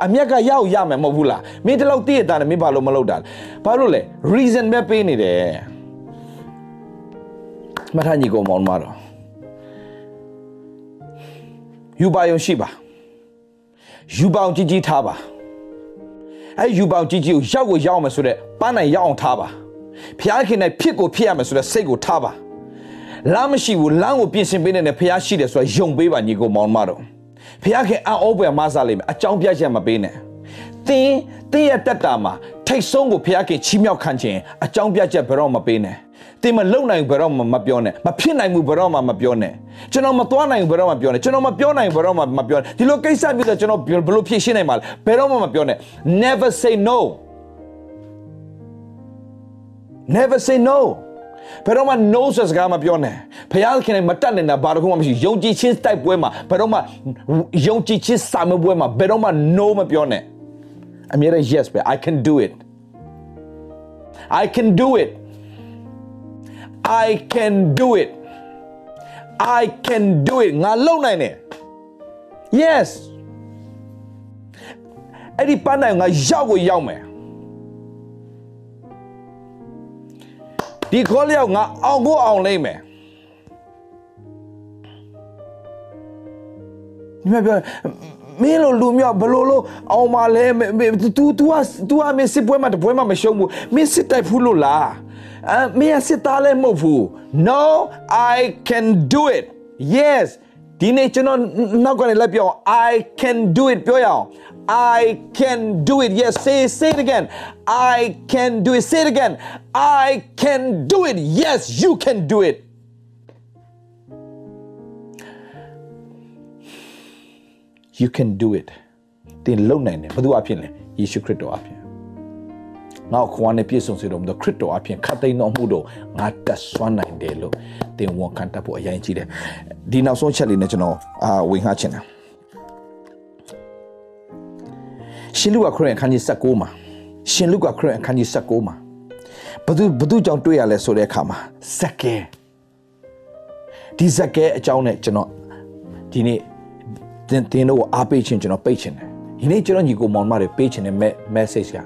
အမျက်ကရောက်ရမယ်မဟုတ်ဘူးလားမင်းတလောက်သိရတာနဲ့မင်းဘာလို့မလုပ်တာလဲဘာလို့လဲ reason ပဲပေးနေတယ်မထညီကောင်မောင်မတော်ယူပါယုံရှိပါယူပေါင်ကြီးကြီးထားပါ အဲယူပေါင်ကြီးကြီးကိုရောက်ကိုရောက်မယ်ဆိုတော့ပန်းနိုင်ရောက်အောင်ထားပါဖျားခင်နဲ့ဖြစ်ကိုဖြစ်ရမယ်ဆိုတော့စိတ်ကိုထားပါလမ်းမရှိဘူးလမ်းကိုပြင်ဆင်ပေးနေတဲ့ဖျားရှိတယ်ဆိုတော့ယုံပေးပါညီကိုမောင်မတော်ဖျားခင်အံ့ဩပွေမဆားလိမ့်မယ်အကြောင်းပြချက်မပေးနဲ့တင်းတင်းရဲ့တက်တာမှာထိတ်ဆုံးကိုဖျားခင်ချီးမြှောက်ခံခြင်းအကြောင်းပြချက်ဘယ်တော့မပေးနဲ့ တင်မလုံနိုင်ဘယ်တော့မှမပြောနဲ့မဖြစ်နိုင်ဘူးဘယ်တော့မှမပြောနဲ့ကျွန်တော်မသွားနိုင်ဘူးဘယ်တော့မှပြောနဲ့ကျွန်တော်မပြောနိုင်ဘူးဘယ်တော့မှမပြောနဲ့ဒီလိုကိစ္စမျိုးဆိုကျွန်တော်ဘယ်လိုဖြေရှင်းနိုင်မှာလဲဘယ်တော့မှမပြောနဲ့ never say no never say no ဘယ်တော့မှ no ဆိုစကားမပြောနဲ့ဖခင်ခင်မတတ်နေတာဘာတစ်ခုမှမရှိယုံကြည်ခြင်းတိုက်ပွဲမှာဘယ်တော့မှယုံကြည်ခြင်းစာမပွဲမှာဘယ်တော့မှ no မပြောနဲ့အမြဲတမ်း yes ပဲ I can do it I can do it I can do it I can do it ငါလုပ်နိုင်တယ် Yes အဲ့ဒီပန်းတိုင်ငါရောက်ကိုရောက်မယ်ဒီခေါ်လျောက်ငါအောင်ကိုအောင်လိမ့်မယ်ညီမပြောမင်းလိုလူမျိုးဘလို့လို့အောင်မလဲ तू तू က तू ကမင်းစစ်ပွဲမှာတပွဲမှာမရှုံးဘူးမင်းစစ်တိုက်ဖူးလို့လား အမင်းစစ်သားလည်းမဟုတ်ဘူး no i can do it yes ဒီနေ့ကျွန်တော်နောက်ကနေလက်ပြော I can do it ပြောရအောင် I can do it yes say say it again I can do it say it again I can do it yes you can do it you can do it တင်လုံနိုင်တယ်ဘယ်သူအဖြစ်လဲယေရှုခရစ်တော်အဖြစ် ငါ့ခွာနဲ့ပြည့်စုံစေတော်မူသောခရစ်တော်အဖြစ်ခတ်သိမ်းတော်မူတော့ငါတက်ဆွမ်းနိုင်တယ်လို့တင်ဝန်ခံတတ်ဖို့အရင်ကြီးတယ်ဒီနောက်ဆုံးချက်လေးနဲ့ကျွန်တော်အာဝင်ခါချင်တယ်ရှင်လူကခရစ်အခန်းကြီး16မှာရှင်လူကခရစ်အခန်းကြီး16မှာဘသူဘသူကြောင့်တွေ့ရလဲဆိုတဲ့အခါမှာဇက်ကဲဒီဇက်ကဲအကြောင်းနဲ့ကျွန်တော်ဒီနေ့တင်တင်တို့ကိုအားပေးခြင်းကျွန်တော်ပိတ်ခြင်းတယ်ဒီနေ့ကျွန်တော်ညီကိုမောင်မတွေပေးခြင်းတဲ့ message က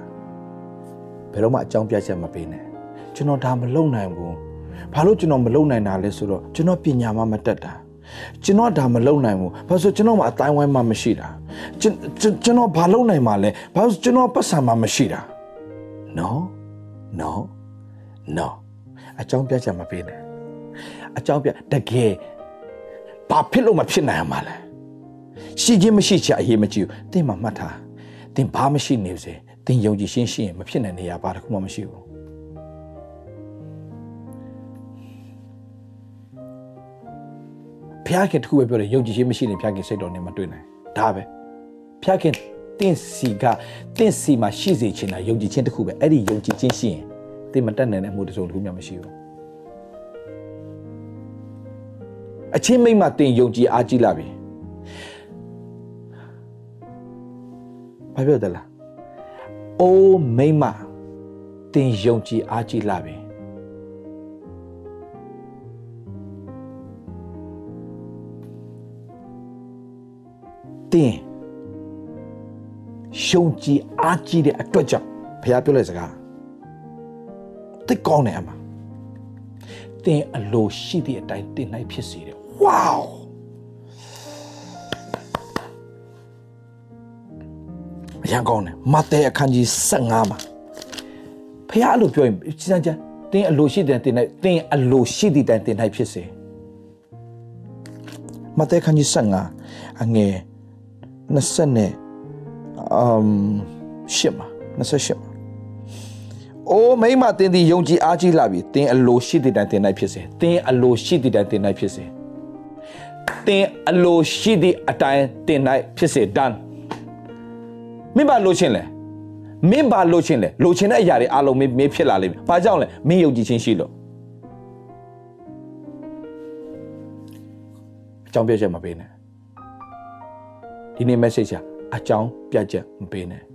ဘယ်တော့မှအကြောင်းပြချက်မပေးနဲ့ကျွန်တော်ဒါမလုပ်နိုင်ဘူးဘာလို့ကျွန်တော်မလုပ်နိုင်တာလဲဆိုတော့ကျွန်တော်ပညာမှမတတ်တာကျွန်တော်ဒါမလုပ်နိုင်ဘူးဘာလို့ကျွန်တော်မှအတိုင်းဝိုင်းမှမရှိတာကျွန်ကျွန်တော်ဘာလုပ်နိုင်မှာလဲဘာလို့ကျွန်တော်ပတ်စံမှမရှိတာ no no no အကြောင်းပြချက်မပေးနဲ့အကြောင်းပြတကယ်ဘာဖြစ်လို့မဖြစ်နိုင်မှာလဲရှိခြင်းမရှိချင်အရေးမကြီးဘူးတင်းမှမှတ်ထားတင်းဘာမရှိနေစေ တင်းယုံကြည်ရှင်းရှိရင်မဖြစ်နိုင်နေရဘာတစ်ခုမှမရှိဘူးဖျားခင်တစ်ခုပဲပြောတယ်ယုံကြည်ခြင်းမရှိရင်ဖျားခင်စိတ်တော်နဲ့မတွေ့နိုင်ဒါပဲဖျားခင်တင့်စီကတင့်စီမှာရှိစေချင်တာယုံကြည်ခြင်းတစ်ခုပဲအဲ့ဒီယုံကြည်ခြင်းရှိရင်တင်းမတက်နိုင်တဲ့အမှုတစ်စုံတစ်ခုမှမရှိဘူးအချင်းမိမ့်မှတင်ယုံကြည်အားကြီးလာပြီဘာပြောတယ်လား အိုးမိမ့်မှတင်ယုံကြည်အားကြီးလာပြီတင်ယုံကြည်အားကြီးတဲ့အတွက်ကြောင့်ဘုရားပြောတဲ့စကားတိတ်ကောင်းတယ်အမတင်အလိုရှိတဲ့အတိုင်းတင်နိုင်ဖြစ်စေတယ် wow ရန်ကောင်းတယ်မဿဲအခန်းကြီး15မှာဖះအဲ့လိုပြောရင်စမ်းကြတင်းအလိုရှိတဲ့တင်နိုင်တင်းအလိုရှိတဲ့တိုင်တင်နိုင်ဖြစ်စေမဿဲအခန်းကြီး15အငယ်20နဲ့အမ်ရှစ်မှာ28မှာအိုးမိမတင်းဒီယုံကြည်အားကြီးလာပြီတင်းအလိုရှိတဲ့တိုင်တင်နိုင်ဖြစ်စေတင်းအလိုရှိတဲ့တိုင်တင်နိုင်ဖြစ်စေတင်းအလိုရှိတဲ့အတိုင်းတင်နိုင်ဖြစ်စေ done မင်းဘာလိုချင်လဲမင်းဘာလိုချင်လဲလိုချင်တဲ့အရာတွေအားလုံးမင်းမင်းဖြစ်လာလိမ့်မယ်။ဘာကြောင့်လဲမင်းယုံကြည်ခြင်းရှိလို့အကြောင်းပြချက်မပေးနဲ့။ဒီနေ့ message ကအကြောင်းပြချက်မပေးနဲ့။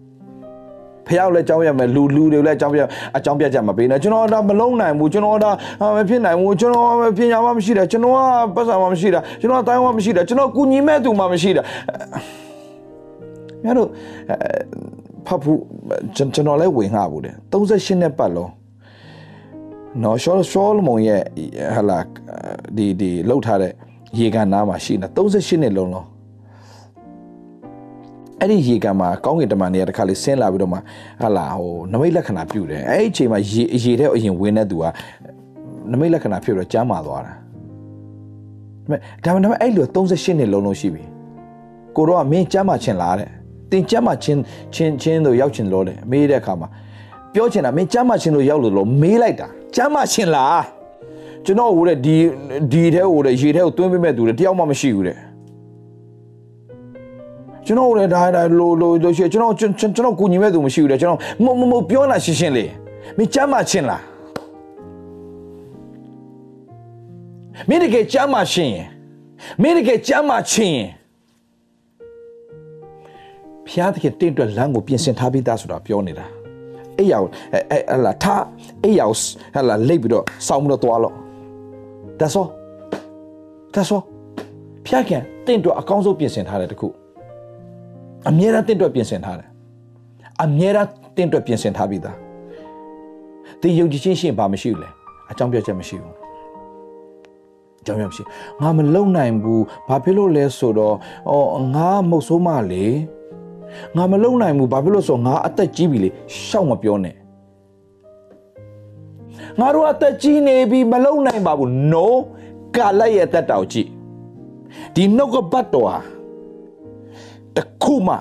ဖះလည်းအကြောင်းရမယ်လူလူတွေလည်းအကြောင်းပြအကြောင်းပြချက်မပေးနဲ့ကျွန်တော်ဒါမလုံးနိုင်ဘူးကျွန်တော်ဒါမဖြစ်နိုင်ဘူးကျွန်တော်ပညာမှမရှိတာကျွန်တော်ကပတ်စံမှမရှိတာကျွန်တော်အတိုင်းမှမရှိတာကျွန်တော်ကုညီမဲ့သူမှမရှိတာ မြတ်တို့ဖတ်ဖို့ကျွန်တော်လည်းဝင်ငှဘူးတယ်38နှစ်ပတ်လုံးနော်ရှောရှောလမုံရဲ့ဟလာဒီဒီလောက်ထားတဲ့ရေကန်နားမှာရှိနေ38နှစ်လုံးလုံးအဲ့ဒီရေကန်မှာကောင်းကင်တမန်တွေကတခါလေးဆင်းလာပြီးတော့မှဟာလာဟိုနမိတ်လက္ခဏာပြုတယ်အဲ့ဒီအချိန်မှာရေရေထဲအရင်ဝင်တဲ့သူကနမိတ်လက္ခဏာပြုတော့ကျမ်းမာသွားတာဒါပေမဲ့ဒါပေမဲ့အဲ့လို38နှစ်လုံးလုံးရှိပြီကိုတော့ကမင်းကျမ်းမာချင်လားတဲ့ တင်ကျမ်းမာချင်းချင်းချင်းတို့ရောက်ချင်လို့လေမေးတဲ့အခါမှာပြောချင်တာမင်းကျမ်းမာချင်းတို့ရောက်လို့လို့မေးလိုက်တာကျမ်းမာချင်းလားကျွန်တော်ဟိုတဲ့ဒီဒီထဲဟိုတဲ့ရေထဲကိုတွင်းပေးမဲ့သူတွေတယောက်မှမရှိဘူးတဲ့ကျွန်တော်ဟိုတဲ့ဒါဒါလိုလိုလိုရှိကျွန်တော်ကျွန်တော်ကူညီမဲ့သူမရှိဘူးတဲ့ကျွန်တော်မမမပြောတာရှင်းရှင်းလေးမင်းကျမ်းမာချင်းလားမင်းတကယ်ကျမ်းမာချင်းရင်မင်းတကယ်ကျမ်းမာချင်းရင် ဖျားသခင်တင့်အတွက်လမ်းကိုပြင်ဆင်ထားပြီးသားဆိုတာပြောနေတာအဲ့ရောက်အဲ့ဟလာထားအဲ့ရောက်ဟလာလိတ်ပြီးတော့စောင်းပြီးတော့သွားလို့ That's all That's all ဖျားခင်တင့်အတွက်အကောင်းဆုံးပြင်ဆင်ထားတယ်တခုအမြဲတမ်းတင့်အတွက်ပြင်ဆင်ထားတယ်အမြဲတမ်းတင့်အတွက်ပြင်ဆင်ထားပြီးသားသင်ယုံကြည်ခြင်းရှင်ဘာမရှိဘူးလဲအကြောင်းပြချက်မရှိဘူးအကြောင်းပြမရှိငါမလုံနိုင်ဘူးဘာဖြစ်လို့လဲဆိုတော့အော်ငါမဟုတ်ဆိုးမလေ ငါမလုံနိုင်ဘူးဘာဖြစ်လို့ဆိုငါအသက်ကြီးပြီလေရှောက်မပြောနဲ့ငါတို့အသက်ကြီးနေပြီမလုံနိုင်ပါဘူး no ကာလိုက်ရဲ့တက်တောင်ကြည့်ဒီနှုတ်ကပတ်တော်ဟာတခုမှ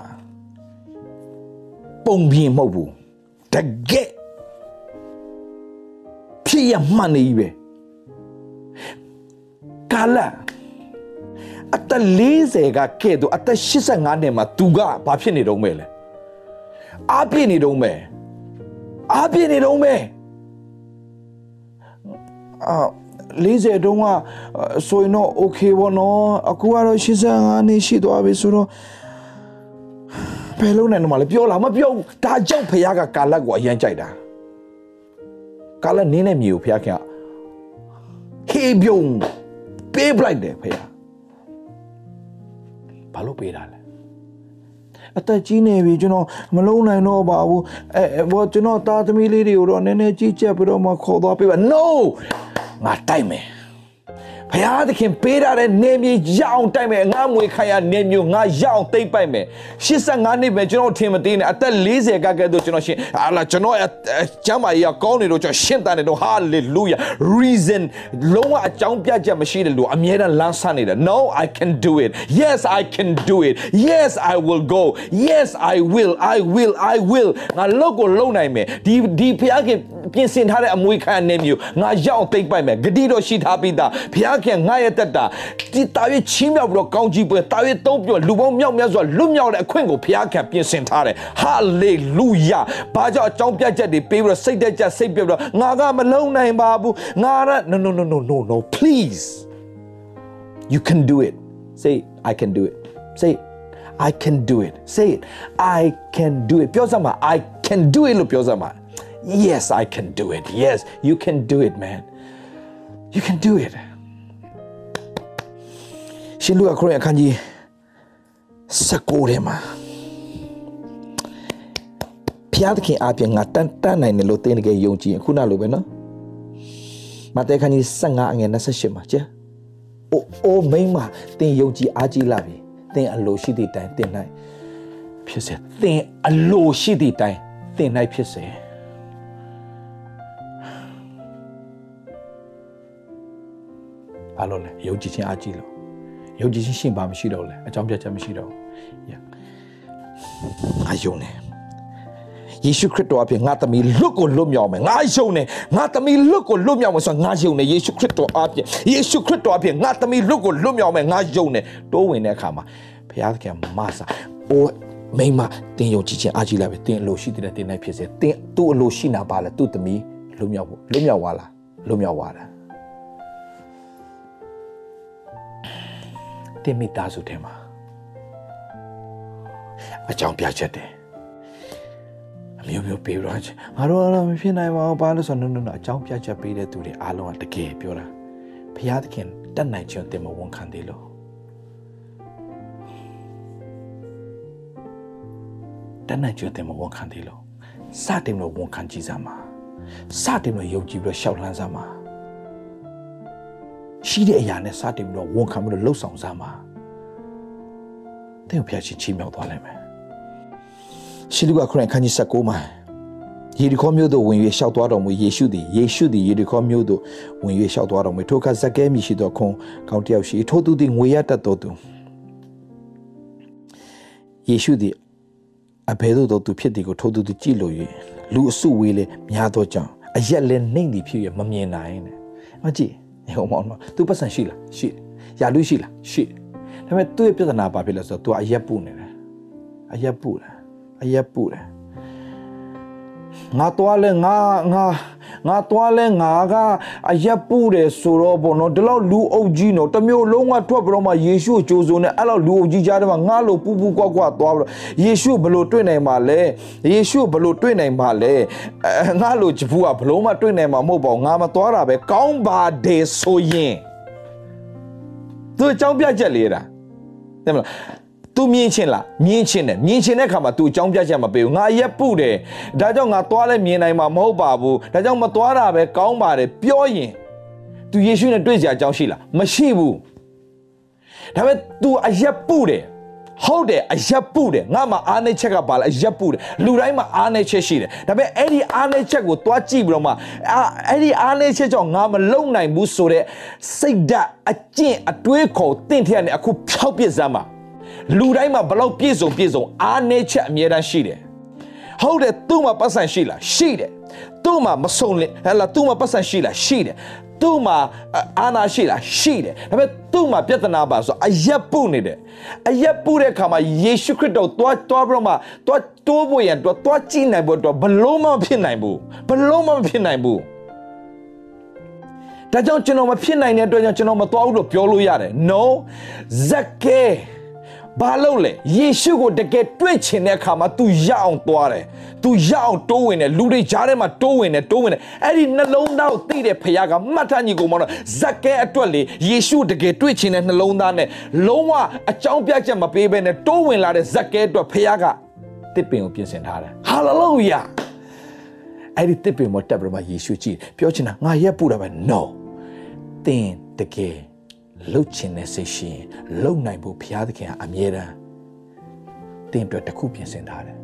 ပုံပြင်းမဟုတ်ဘူးတကယ်ဖြစ်ရမှန်နေပြီပဲကာလ အသက်40ကကဲ့သို့အသက်85နှစ်မှာသူကဘာဖြစ်နေတော့မဲလဲအားပြည့်နေတော့မဲအားပြည့်နေတော့မဲအာ40တုန်းကဆိုရင်တော့ okay ပေါ့နော်အခုကတော့85နှစ်ရှိသွားပြီဆိုတော့ဘယ်လုံးနိုင်တော့မလဲပြောလားမပြောဘူးဒါကြောင့်ဖခင်ကကာလကိုအရန်ကြိုက်တာကာလနင်းတဲ့မြေကိုဖခင်ကဟေးပြုံးပေးပလိုက်တယ်ဖခင် ဘာလို့ပေးတာလဲအသက်ကြီးနေပြီကျွန်တော်မလုံးနိုင်တော့ပါဘူးအဲဘောကျွန်တော်သားသမီးလေးတွေကိုတော့နည်းနည်းကြီးကြပ်ပြီးတော့မှခေါ်သွားပေးပါ no ငါတိုက်မယ် ဘုရားသခင်ပေးထားတဲ့နေမြေရအောင်တိုက်မယ်ငါမွေခိုင်ရနေမျိုးငါရအောင်သိမ့်ပိုက်မယ်85နှစ်ပဲကျွန်တော်ထင်မသေးနဲ့အသက်40ကကဲတော့ကျွန်တော်ရှင်ဟာလာကျွန်တော်ကျမ်းမာရေးကောင်းနေတော့ကျွန်တော်ရှင်းတန်နေတော့ hallelujah reason လုံးဝအကြောင်းပြချက်မရှိတဲ့လူအမြဲတမ်းလမ်းဆနေတယ် no i can do it yes i can do it yes i will go yes i will i will i will ငါလောက်ကိုလုံနိုင်မယ်ဒီဒီဘုရားခင်ပြင်ဆင်ထားတဲ့အမွေခံနေမျိုးငါရအောင်သိမ့်ပိုက်မယ်ဂတိတော်ရှိထားပြီးသားဘုရားခင်ငါရဲ့တက်တာဒီတာ၍ချင်းမြောက်ပြီးတော့ကောင်းကြီးပွဲတာ၍သုံးပြီးတော့လူပေါင်းမြောက်များစွာလွတ်မြောက်တဲ့အခွင့်ကိုဘုရားခင်ပြင်ဆင်ထားတယ်ဟာလေလုယာဘာကြောင့်အကြောင်းပြချက်တွေပေးပြီးတော့စိတ်တက်ကြစိတ်ပြပြီးတော့ငါကမလုံနိုင်ပါဘူးငါက no no no no no no please you can do it say i can do it say I can do it say it I can do it ပြောစမ်းပါ I can do it လို့ပြောစမ်းပါ Yes I can do it Yes you can do it man You can do it ရှင်လူအခရိုင်အခန်းကြီး16ထဲမှာဖျားသခင်အပြင်ငါတန်တန်နိုင်တယ်လို့သင်တကယ်ယုံကြည်ခုနလိုပဲနော်မဿဲခန်းကြီး15အငယ်28မှာကျအိုအိုမိမသင်ယုံကြည်အားကြီးလာပြီသင်အလိုရှိသည့်တိုင်သင်၌ဖြစ်စေသင်အလိုရှိသည့်တိုင်သင်၌ဖြစ်စေဘာလို့လဲယုံကြည်ခြင်းအားကြီးလို့ ယုံကြည်ခြင်းရှင်ပါမရှိတော့လဲအကြောင်းပြချက်မရှိတော့ဘူးငါယုံတယ်ယေရှုခရစ်တော်အပြင်ငါသမီးလွတ်ကိုလွတ်မြောက်မယ်ငါယုံတယ်ငါသမီးလွတ်ကိုလွတ်မြောက်မယ်ဆိုတော့ငါယုံတယ်ယေရှုခရစ်တော်အပြင်ယေရှုခရစ်တော်အပြင်ငါသမီးလွတ်ကိုလွတ်မြောက်မယ်ငါယုံတယ်တိုးဝင်တဲ့အခါမှာဘုရားသခင်မဆာအိုးမိမတင်ယုံကြည်ခြင်းအားကြီးလာပြီတင်အလိုရှိတဲ့တင်နိုင်ဖြစ်စေတင်သူ့အလိုရှိနာပါလဲသူ့သမီးလွတ်မြောက်ဖို့လွတ်မြောက်သွားလားလွတ်မြောက်သွားတာ တင်မိသားစုထဲမှာအကြောင်းပြချက်တယ်အမျိုးမျိုးပေးတော့ငါတို့ကတော့မဖြစ်နိုင်ပါဘူးဘာလို့ဆိုတော့ no no no အကြောင်းပြချက်ပေးတဲ့သူတွေအားလုံးကတကယ်ပြောတာဘုရားသခင်တတ်နိုင်ခြင်းတင်မဝန်ခံသေးလို့တတ်နိုင်ခြင်းတင်မဝန်ခံသေးလို့စတင်လို့ဝန်ခံကြည့်စမ်းပါစတင်လို့ယုံကြည်ပြီးတော့ရှောက်လှမ်းစမ်းပါ ရှိတဲ့အရာနဲ့စတင်ပြီးတော့ဝန်ခံပြီးတော့လှုပ်ဆောင်စမ်းပါသင်ကိုဖျက်ချင်ချီးမြှောက်သွားလိုက်မယ်ရှိလူကခရစ်ခန်းကြီး16မှာယေရီခေါမြို့သို့ဝင်၍ရှောက်သွားတော်မူယေရှုသည်ယေရှုသည်ယေရီခေါမြို့သို့ဝင်၍ရှောက်သွားတော်မူထိုအခါဇက်ကဲမြရှိသောခွန်ကောင်းတယောက်ရှိထိုသူသည်ငွေရတတ်တော်သူယေရှုသည်အဘယ်သို့သောသူဖြစ်သည်ကိုထိုသူသည်ကြည့်လို့၍လူအစုဝေးလေများသောကြောင့်အရက်လည်းနှိမ့်သည်ဖြစ်ရမမြင်နိုင်တဲ့။မကြည့်။ ဟိုမောင်နော်။ तू ပတ်စံရှိလား။ရှိတယ်။ယာလူရှိလား။ရှိတယ်။ဒါပေမဲ့သူ့ရဲ့ပြဿနာဘာဖြစ်လဲဆိုတော့ तू အရက်ပူနေတယ်။အရက်ပူတယ်။အရက်ပူတယ်။ ငါသွားလဲငါငါငါသွားလဲငါကအရက်ပူတယ်ဆိုတော့ပေါ့နော်ဒီလောက်လူအုပ်ကြီးနော်တစ်မျိုးလုံးကထွက်ပြီးတော့မှယေရှုကိုကြိုးစုံနေအဲ့လောက်လူအုပ်ကြီးကြားထဲမှာငါလိုပူပူကွက်ကွက်သွားပြီးတော့ယေရှုဘယ်လိုတွေ့နိုင်မှာလဲယေရှုဘယ်လိုတွေ့နိုင်မှာလဲအဲငါလိုဂျပူကဘလို့မှတွေ့နိုင်မှာမဟုတ်ပါဘူးငါမသွားတာပဲကောင်းပါတယ်ဆိုရင်သူအကြောင်းပြချက်လေးတာတဲ့မလား तू မြင်ချင်းလားမြင်ချင်းတယ်မြင်ချင်းတဲ့ခါမှာ तू အကြောင်းပြချက်မပေးဘူးငါရက်ပုတယ်ဒါကြောင့်ငါသွားလဲမြင်နိုင်မှာမဟုတ်ပါဘူးဒါကြောင့်မသွားတာပဲကောင်းပါတယ်ပြောရင် तू ယေရှုနဲ့တွေ့ကြအကြောင်းရှိလားမရှိဘူးဒါပေမဲ့ तू အရက်ပုတယ်ဟုတ်တယ်အရက်ပုတယ်ငါမှအားနေချက်ကပါလားအရက်ပုတယ်လူတိုင်းမှာအားနေချက်ရှိတယ်ဒါပေမဲ့အဲ့ဒီအားနေချက်ကိုတွားကြည့်ပြီးတော့မှအာအဲ့ဒီအားနေချက်ကြောင့်ငါမလုံနိုင်ဘူးဆိုတဲ့စိတ်ဓာတ်အကျင့်အတွေးခေါ်တင့်ထက်နဲ့အခုဖြောက်ပြစ်စမ်းပါ လူတိုင်းမှာဘလောက်ပြည့်စုံပြည့်စုံအားနေချက်အများတန်းရှိတယ်ဟုတ်တယ်သူ့မှာပတ်စံရှိလားရှိတယ်သူ့မှာမစုံလင်ဟဲ့လားသူ့မှာပတ်စံရှိလားရှိတယ်သူ့မှာအာနာရှိလားရှိတယ်ဒါပေမဲ့သူ့မှာပြဿနာပါဆိုအရက်ပုနေတယ်အရက်ပုတဲ့ခါမှာယေရှုခရစ်တော်တွားတွားပြီးတော့မှတွားတိုးဖို့ရန်တွားတွားကြည့်နိုင်ဖို့တော့ဘလုံးမဖြစ်နိုင်ဘူးဘလုံးမဖြစ်နိုင်ဘူးဒါကြောင့်ကျွန်တော်မဖြစ်နိုင်တဲ့အတွက်ကြောင့်ကျွန်တော်မသွားဘူးလို့ပြောလို့ရတယ် no ဇက်ကဲ ဘာလို့လဲယေရှုကိုတကယ်တွေ့ချင်တဲ့အခါမှာ तू ရအောင်သွားတယ် तू ရအောင်တိုးဝင်တယ်လူတွေကြားထဲမှာတိုးဝင်တယ်တိုးဝင်တယ်အဲ့ဒီနှလုံးသားကိုသိတဲ့ဖခင်ကမှတ်ထားညီကိုမောင်တော့ဇက်ကဲအတွက်လေယေရှုတကယ်တွေ့ချင်တဲ့နှလုံးသားနဲ့လုံးဝအကြောင်းပြချက်မပေးဘဲနဲ့တိုးဝင်လာတဲ့ဇက်ကဲအတွက်ဖခင်ကတစ်ပင်ကိုပြင်ဆင်ထားတယ်ဟာလေလုယာအဲ့ဒီတစ်ပင်မတက်ပြီးတော့မှယေရှုကြည့်ပြောချင်တာငါရက်ပူတာပဲ no တင်တကယ် လှုပ်ချင်တဲ့စိတ်ရှိရင်လှုပ်နိုင်ဖို့ဘုရားသခင်ကအမြဲတမ်းတင်အတွက်တစ်ခုပြင်ဆင်ထားတယ်။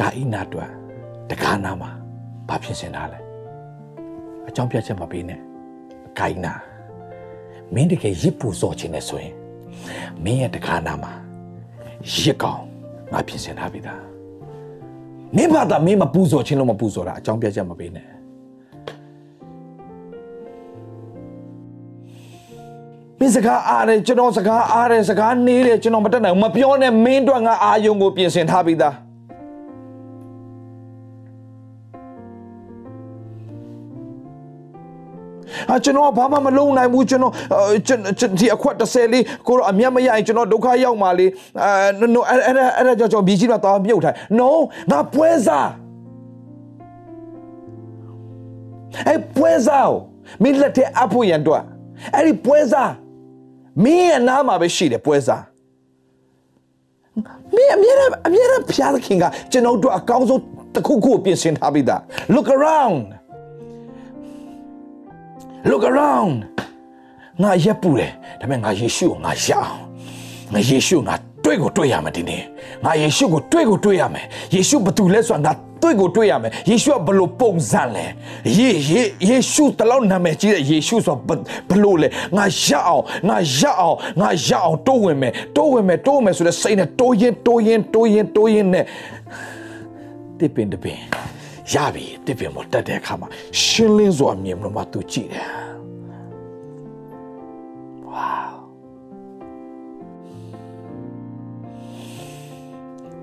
ကာဣနာအတွက်တကားနာမှာဘာပြင်ဆင်ထားလဲ။အကြောင်းပြချက်မပေးနဲ့။ကာဣနာမင်းတကယ်ရစ်ပူစော်ချင်တဲ့ဆိုရင်မင်းရဲ့တကားနာမှာရစ်ကောင်ငါပြင်ဆင်ထားပြီသား။မင်းဘာသာမင်းမပူဇော်ခြင်းလို့မပူဇော်တာအကြောင်းပြချက်မပေးနဲ့ င်းစကားအားတယ်ကျွန်တော်စကားအားတယ်စကားနေတယ်ကျွန်တော်မတက်နိုင်ဘူးမပြောနဲ့မင်းတို့ငါအာယုံကိုပြင်ဆင်ထားပြီးသားအကျွန်တော်ဘာမှမလုပ်နိုင်ဘူးကျွန်တော်ကျွန်ဒီအခွက်30လေးကိုတော့အမျက်မရရင်ကျွန်တော်ဒုက္ခရောက်မှာလေအဲ no အဲ့အဲ့အဲ့ကြောင့်ကျွန်တော်မြေကြီးမှာသွားမြုပ်ထိုင် no ငါပွဲစားအဲ့ပွဲစားမင်းလက်ထဲအဖို့ရန်တော့အဲ့ဒီပွဲစား မင်းရဲ့နားမှာပဲရှိတယ်ပွဲစားမင်းအမြဲတမ်းအမြဲတမ်းဖျားသခင်ကကျွန်တော်တို့အကောင်းဆုံးတစ်ခုခုကိုပြင်ဆင်ထားပြီးသား look around look around ငါရက်ပူတယ်ဒါပေမဲ့ငါယေရှုကိုငါရအောင်ငါယေရှုငါ တွေ့ကိုတွေ့ရမယ်ဒီနေ့ငါယေရှုကိုတွေ့ကိုတွေ့ရမယ်ယေရှုဘာတူလဲဆိုတာငါတွေ့ကိုတွေ့ရမယ်ယေရှုကဘလို့ပုံစံလဲယေယေယေရှုတလောက်နာမည်ကြီးတဲ့ယေရှုဆိုဘလို့လဲငါရအောင်ငါရအောင်ငါရအောင်တိုးဝင်မယ်တိုးဝင်မယ်တိုးဝင်မယ်ဆိုတဲ့စိတ်နဲ့တိုးရင်တိုးရင်တိုးရင်တိုးရင်နဲ့တစ်ပင်တစ်ပင်ရပြီတစ်ပင်မတက်တဲ့အခါမှာရှင်းလင်းစွာမြင်လို့မှသူကြည့်တယ်ဝါ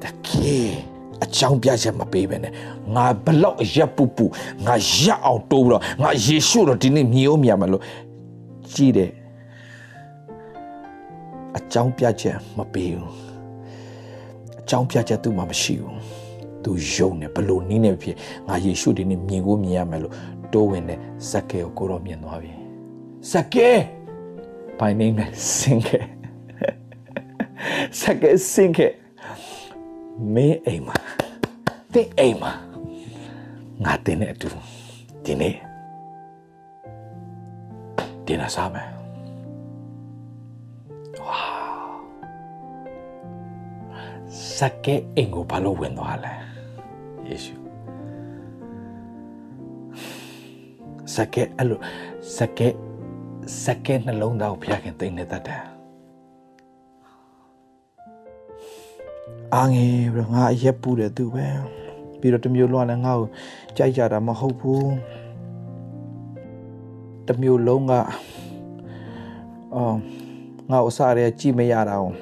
တကယ်အကြောင်းပြချက်မပေးပဲနဲ့ငါဘလောက်အရက်ပူပူငါရအောင်တိုးပြီးတော့ငါယေရှုတော့ဒီနေ့မြေအောင်မြတ်မလို့ကြည့်တယ်အကြောင်းပြချက်မပေးဘူးအကြောင်းပြချက်သူ့မှာမရှိဘူးသူယုံတယ်ဘလို့နည်းနဲ့ဖြစ်ငါယေရှုဒီနေ့မြင်ကိုမြင်ရမယ်လို့တိုးဝင်တဲ့ဇက်ကဲကိုကိုတော့မြင်သွားပြီဇက်ကဲ by name နဲ့စင်ကဲဇက်ကဲစင်ကဲ မင်းအိမ်မှာတင်းအိမ်မှာငါတင်းနဲ့အတူဒီနေ့ဒီနာစားမယ်ဝါစကဲအိမ်ကိုဘာလို့ဝင်သွားလဲယေရှုစကဲအဲ့လိုစကဲစကဲနှလုံးသားကိုဖျက်ခင်တိတ်နေတတ်တယ် အာငယ်ပြီးတော့ငါအရက်ပူတယ်သူပဲပြီးတော့တမျိုးလုံးကလည်းငါ့ကိုကြိုက်ကြတာမဟုတ်ဘူးတမျိုးလုံးကအော်ငါ့အစားရဲကြည့်မရတာအောင်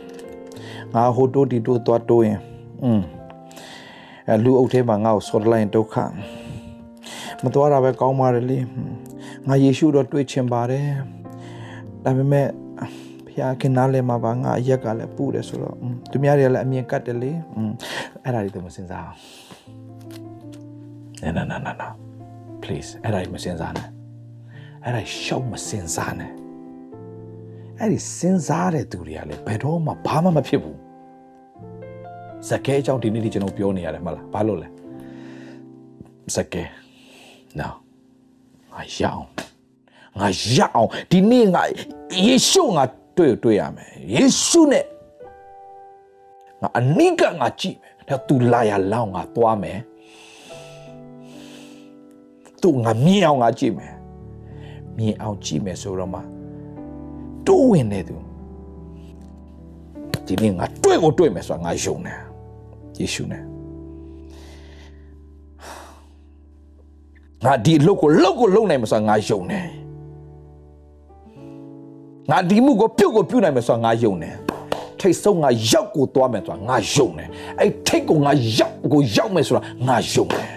ငါဟိုတိုးတီတိုးသွားတိုးရင်อืมအဲလူအုပ်ထဲမှာငါ့ကိုဆော်တလိုက်ရင်ဒုက္ခမသွားတာပဲကောင်းပါတယ်လေငါယေရှုတော့တွေ့ချင်ပါတယ်ဒါပေမဲ့ ဖခင်နားလဲမှာပါငါအရက်ကလည်းပူတယ်ဆိုတော့သူများတွေကလည်းအမြင်ကတ်တယ်လေအဲ့ဒါတွေတော့မစင်စားအောင်နာနာနာနာ please အဲ့ဒါတွေမစင်စားနဲ့အဲ့ဒါရှောက်မစင်စားနဲ့အဲ့ဒီစဉ်းစားတဲ့သူတွေကလည်းဘယ်တော့မှဘာမှမဖြစ်ဘူးဇကဲအကြောင်းဒီနေ့ဒီကျွန်တော်ပြောနေရတယ်မလားဘာလို့လဲဇကဲ no ငါရအောင်ငါရအောင်ဒီနေ့ငါယေရှုငါ တွေ့တွေ့ရမယ်ယေရှုနဲ့ငါအနိကငါကြည့်မယ်ဒါသူလာရလောင်းငါသွားမယ်သူငါမြင်အောင်ငါကြည့်မယ်မြင်အောင်ကြည့်မယ်ဆိုတော့မှတိုးဝင်နေသူဒီနေ့ငါတွေ့ကိုတွေ့မယ်ဆိုတာငါယုံတယ်ယေရှုနဲ့ငါဒီအလုပ်ကိုလုပ်ကိုလုပ်နိုင်မှာဆိုတာငါယုံတယ် ငါဒီမှုကိုပြုတ်ကိုပြုတ်နိုင်မှာဆိုတာငါယုံတယ်ထိတ်ဆုံးငါရောက်ကိုသွားမယ်ဆိုတာငါယုံတယ်အဲ့ထိတ်ကိုငါရောက်ကိုရောက်မယ်ဆိုတာငါယုံတယ်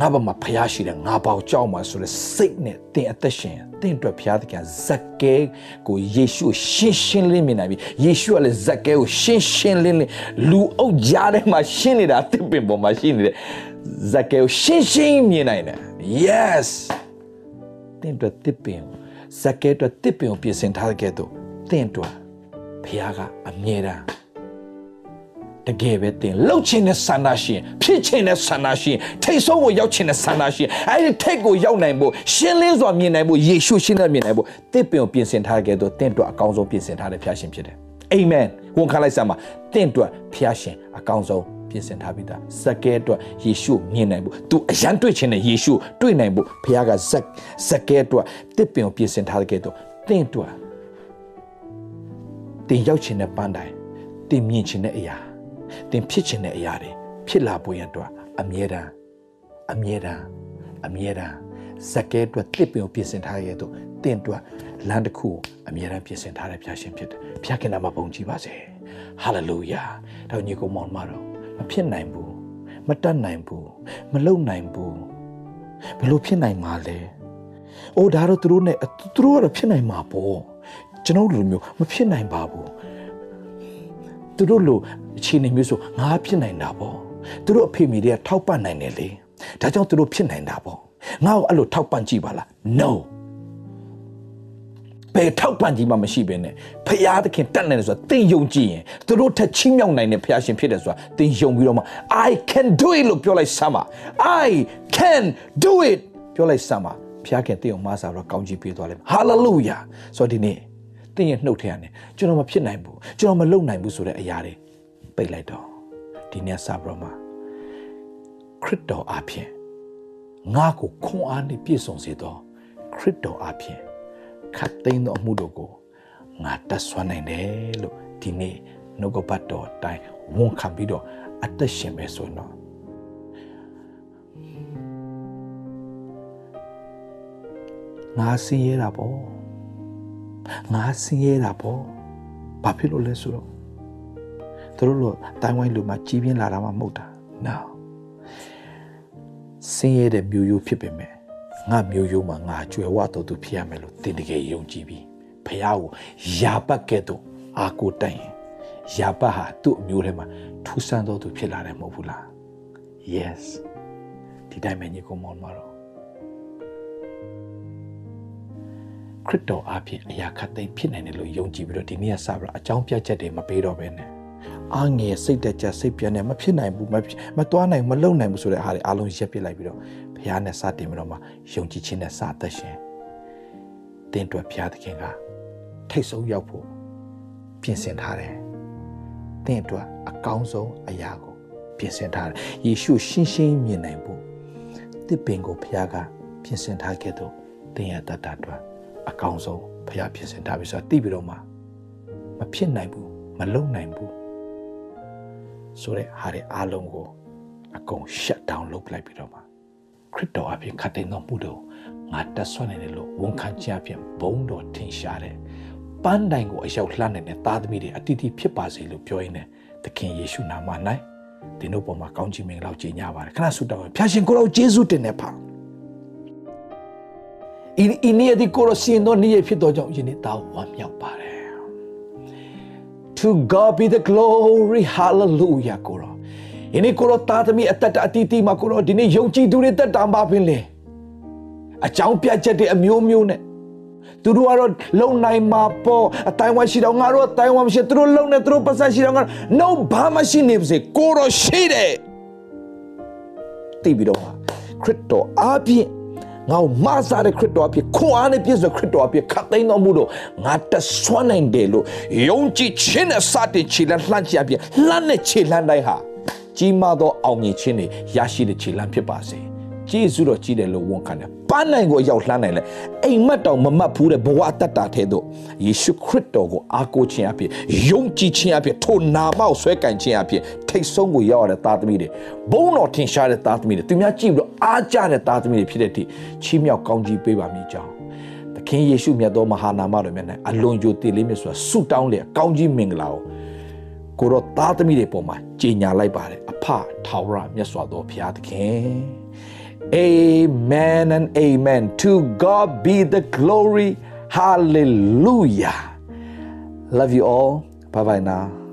ငါဘာမှဖျားရှိတယ်ငါပေါ့ကြောက်မှာဆိုတဲ့စိတ်နဲ့တင်အသက်ရှင်တင်အတွက်ဖျားသခင်ဇက်ကဲကိုယေရှုရှင်းရှင်းလင်းမြင်နိုင်ပြီယေရှုကလည်းဇက်ကဲကိုရှင်းရှင်းလင်းလင်းလူအုပ်ကြားထဲမှာရှင်းနေတာတစ်ပင်ပေါ်မှာရှင်းနေတယ်ဇက်ကဲကိုရှင်းရှင်းမြင်နိုင်တယ် yes တင်အတွက်တစ်ပင် ဇက်ကဲအတွက်တစ်ပင်ကိုပြင်ဆင်ထားတဲ့ကဲ့သို့တင်အတွက်ဖျားကအမြဲတမ်းတကယ်ပဲတင်လှုပ်ခြင်းနဲ့ဆန္ဒရှင်ဖြစ်ခြင်းနဲ့ဆန္ဒရှင်ထိတ်ဆုံးကိုရောက်ခြင်းနဲ့ဆန္ဒရှင်အဲ့ဒီထိတ်ကိုရောက်နိုင်ဖို့ရှင်းလင်းစွာမြင်နိုင်ဖို့ယေရှုရှင်းတဲ့မြင်နိုင်ဖို့တစ်ပင်ကိုပြင်ဆင်ထားတဲ့ကဲ့သို့တင့်အတွက်အကောင်းဆုံးပြင်ဆင်ထားတဲ့ဖျားရှင်ဖြစ်တယ်အာမင်ဝန်ခံလိုက်စမ်းပါတင့်အတွက်ဖျားရှင်အကောင်းဆုံး ပြင်ဆင်ထားပြီးသားဇက်ကဲအတွက်ယေရှုမြင်နိုင်ဖို့သူအရန်တွေ့ခြင်းနဲ့ယေရှုတွေ့နိုင်ဖို့ဖခင်ကဇက်ဇက်ကဲအတွက်တစ်ပင်ကိုပြင်ဆင်ထားတဲ့ကဲ့သို့တင့်အတွက်တင်ရောက်ခြင်းနဲ့ပန်းတိုင်တင်မြင်ခြင်းနဲ့အရာတင်ဖြစ်ခြင်းနဲ့အရာတွေဖြစ်လာဖို့ရန်အတွက်အမြဲတမ်းအမြဲတမ်းအမြဲတမ်းဇက်ကဲအတွက်တစ်ပင်ကိုပြင်ဆင်ထားရဲ့သို့တင့်အတွက်လမ်းတစ်ခုကိုအမြဲတမ်းပြင်ဆင်ထားတဲ့ဖခင်ရှင်ဖြစ်တယ်ဖခင်ကနာမပုံကြည်ပါစေဟာလေလုယာတော့ညီကောင်မောင်မတော် မဖြစ်နိုင်ဘူးမတတ်နိုင်ဘူးမလုံနိုင်ဘူးဘယ်လိုဖြစ်နိုင်မှာလဲအိုးဒါတော့သူတို့နဲ့သူတို့ကတော့ဖြစ်နိုင်မှာပေါ့ကျွန်တော်တို့လိုမျိုးမဖြစ်နိုင်ပါဘူးသူတို့လိုအခြေအနေမျိုးဆိုငါဖြစ်နိုင်တာပေါ့သူတို့အဖေမိတွေကထောက်ပံ့နိုင်တယ်လေဒါကြောင့်သူတို့ဖြစ်နိုင်တာပေါ့ငါ့ကိုအဲ့လိုထောက်ပံ့ကြည့်ပါလား no ဘယ်ထောက်ပံ့ကြီးမှမရှိဘဲနဲ့ဖရာသခင်တတ်နိုင်တယ်ဆိုတာသင်ယုံကြည်ရင်သူတို့ထက်ချီးမြှောက်နိုင်တဲ့ဖရာရှင်ဖြစ်တယ်ဆိုတာသင်ယုံပြီးတော့မှ I can do it လို့ပြောလိုက်စမ်းပါ I can do it ပြောလိုက်စမ်းပါဖရာခင်သင်ကိုမဆာတော့ကောင်းကြီးပေးသွားလိမ့်မယ် hallelujah ဆိုတော့ဒီနေ့သင်ရဲ့နှုတ်ထဲကနေကျွန်တော်မဖြစ်နိုင်ဘူးကျွန်တော်မလုပ်နိုင်ဘူးဆိုတဲ့အရာတွေပိတ်လိုက်တော့ဒီနေ့စပြီးတော့မှခရစ်တော်အဖြစ်ငါကိုခွန်အားနဲ့ပြည့်စုံစေသောခရစ်တော်အဖြစ် ခတ်သိမ်းသောအမှုတို့ကိုငါတတ်ဆွမ်းနိုင်တယ်လို့ဒီနေ့နှုတ်ကပတ်တော်အတိုင်းဝန်ခံပြီးတော့အသက်ရှင်ပဲဆိုတော့ငါစင်းရတာပေါ့ငါစင်းရတာပေါ့ဘာဖြစ်လို့လဲဆိုတော့သူတို့လိုတိုင်းဝိုင်းလူမှာကြီးပြင်းလာတာမှမဟုတ်တာ no စင်းရတဲ့မျိုးရိုးဖြစ်ပေမဲ့ ငါမျိုးရိုးမှာငါကြွယ်ဝတော်သူဖြစ်ရမယ်လို့တင်တကယ်ယုံကြည်ပြီးဖះကိုယာပတ်ကဲ့သို့အာကိုတိုင်ရင်ယာပတ်ဟာသူ့အမျိုးထဲမှာထူးဆန်းတော်သူဖြစ်လာတယ်မဟုတ်ဘူးလား yes ဒီတိုင်းပဲညီကောင်မောင်မတော်ခရစ်တော်အပြင်အရာခတ်သိမ်းဖြစ်နိုင်တယ်လို့ယုံကြည်ပြီးတော့ဒီနေ့ကစပြီးတော့အကြောင်းပြချက်တွေမပေးတော့ဘဲနဲ့အားငယ်စိတ်တက်ကြစိတ်ပြတ်နေမဖြစ်နိုင်ဘူးမမသွားနိုင်မလုံနိုင်ဘူးဆိုတဲ့အားတွေအားလုံးရက်ပစ်လိုက်ပြီးတော့ ဘုရားနဲ့စတင်ပြီးတော့မှယုံကြည်ခြင်းနဲ့စသက်ရှင်တင်းတွက်ဘုရားသခင်ကထိတ်ဆုံးရောက်ဖို့ပြင်ဆင်ထားတယ်တင်းအတွက်အကောင်းဆုံးအရာကိုပြင်ဆင်ထားတယ်ယေရှုရှင်းရှင်းမြင်နိုင်ဖို့တစ်ပင်ကိုဘုရားကပြင်ဆင်ထားခဲ့တော့တင်းရတတ်တာအတွက်အကောင်းဆုံးဘုရားပြင်ဆင်ထားပြီဆိုတော့သိပြီးတော့မှမဖြစ်နိုင်ဘူးမလုံနိုင်ဘူးဆိုတဲ့ဟာတွေအားလုံးကိုအကုန် shut down လုပ်လိုက်ပြီးတော့မှ ခရစ်တော်အပြင်ခတ်တဲ့တော်မှုတို့ငါတက်ဆွနေတယ်လို့ဝန်ခံခြင်းအပြင်ဘုံတော်ထင်ရှားတယ်ပန်းတိုင်ကိုအရောက်လှမ်းနေတဲ့သားသမီးတွေအတိအကျဖြစ်ပါစေလို့ပြောရင်းနဲ့သခင်ယေရှုနာမ၌သင်တို့ပေါ်မှာကောင်းချီးမင်္ဂလာကြီးညာပါတယ်ခဏဆုတောင်းဖျာရှင်ကိုရောယေရှုတင်နေပါဤဤနေ့ဒီကိုရောရှင်တို့နေ့ဖြစ်တော့ကြောင့်ယနေ့တောင်းဝမ်းမြောက်ပါတယ် To God be the glory hallelujah ကိုရော ယနေ့ကိုရောတာသမီအသက်တာအတီးတီးမှာကိုရောဒီနေ့ယုံကြည်သူတွေတက်တာပါပင်လေအကြောင်းပြချက်တွေအမျိုးမျိုးနဲ့သူတို့ကတော့လုံနိုင်မှာပေါ့အတိုင်းဝမ်ရှိတော့ငါတို့အတိုင်းဝမ်မရှိသူတို့လုံနေသူတို့ပတ်သက်ရှိတော့ငါ no ဘာမှရှိနေပါစေကိုရောရှိတယ်တည်ပြီးတော့ခရစ်တော်အားဖြင့်ငါ့ကိုမဆာတဲ့ခရစ်တော်အဖြစ်ခွန်အားနဲ့ပြည့်စုံခရစ်တော်အဖြစ်ခတ်သိမ်းတော်မူတော့ငါတဆွမ်းနိုင်တယ်လို့ယုံကြည်ခြင်းနဲ့စတင်ခြေလှမ်းလှမ်းချအဖြစ်လှမ်းနဲ့ခြေလှမ်းတိုင်းဟာ ကြီးမားသောအောင်မြင်ခြင်းတွေရရှိတဲ့ခြေလှမ်းဖြစ်ပါစေကျေးဇူးတော်ကြီးတယ်လို့ဝန်ခံတယ်ပန်းနိုင်ကိုရောက်လှမ်းနိုင်လဲအိမ်မက်တော်မမတ်ဘူးတဲ့ဘဝတတ္တာထဲသို့ယေရှုခရစ်တော်ကိုအားကိုးခြင်းအဖြစ်ယုံကြည်ခြင်းအဖြစ်ထိုနာမောက်ဆွဲကင်ခြင်းအဖြစ်ထိတ်ဆုံးကိုရောက်ရတဲ့သားသမီးတွေဘုန်းတော်ထင်ရှားတဲ့သားသမီးတွေသူများကြည့်ပြီးတော့အားကြတဲ့သားသမီးတွေဖြစ်တဲ့ဒီချီးမြှောက်ကောင်းကြီးပေးပါမိကြောင်းသခင်ယေရှုမြတ်သောမဟာနာမတော်မြတ်၌အလွန်ကြိုတည်လေးမြတ်စွာဆုတောင်းလျက်ကောင်းကြီးမင်္ဂလာကို ကိုတော့သားသမီးတွေပေါ်မှာကြီးညာလိုက်ပါတယ်အဖထာဝရမြတ်စွာသောဘုရားသခင် Amen and amen. To God be the glory. Hallelujah. Love you all. Bye bye now.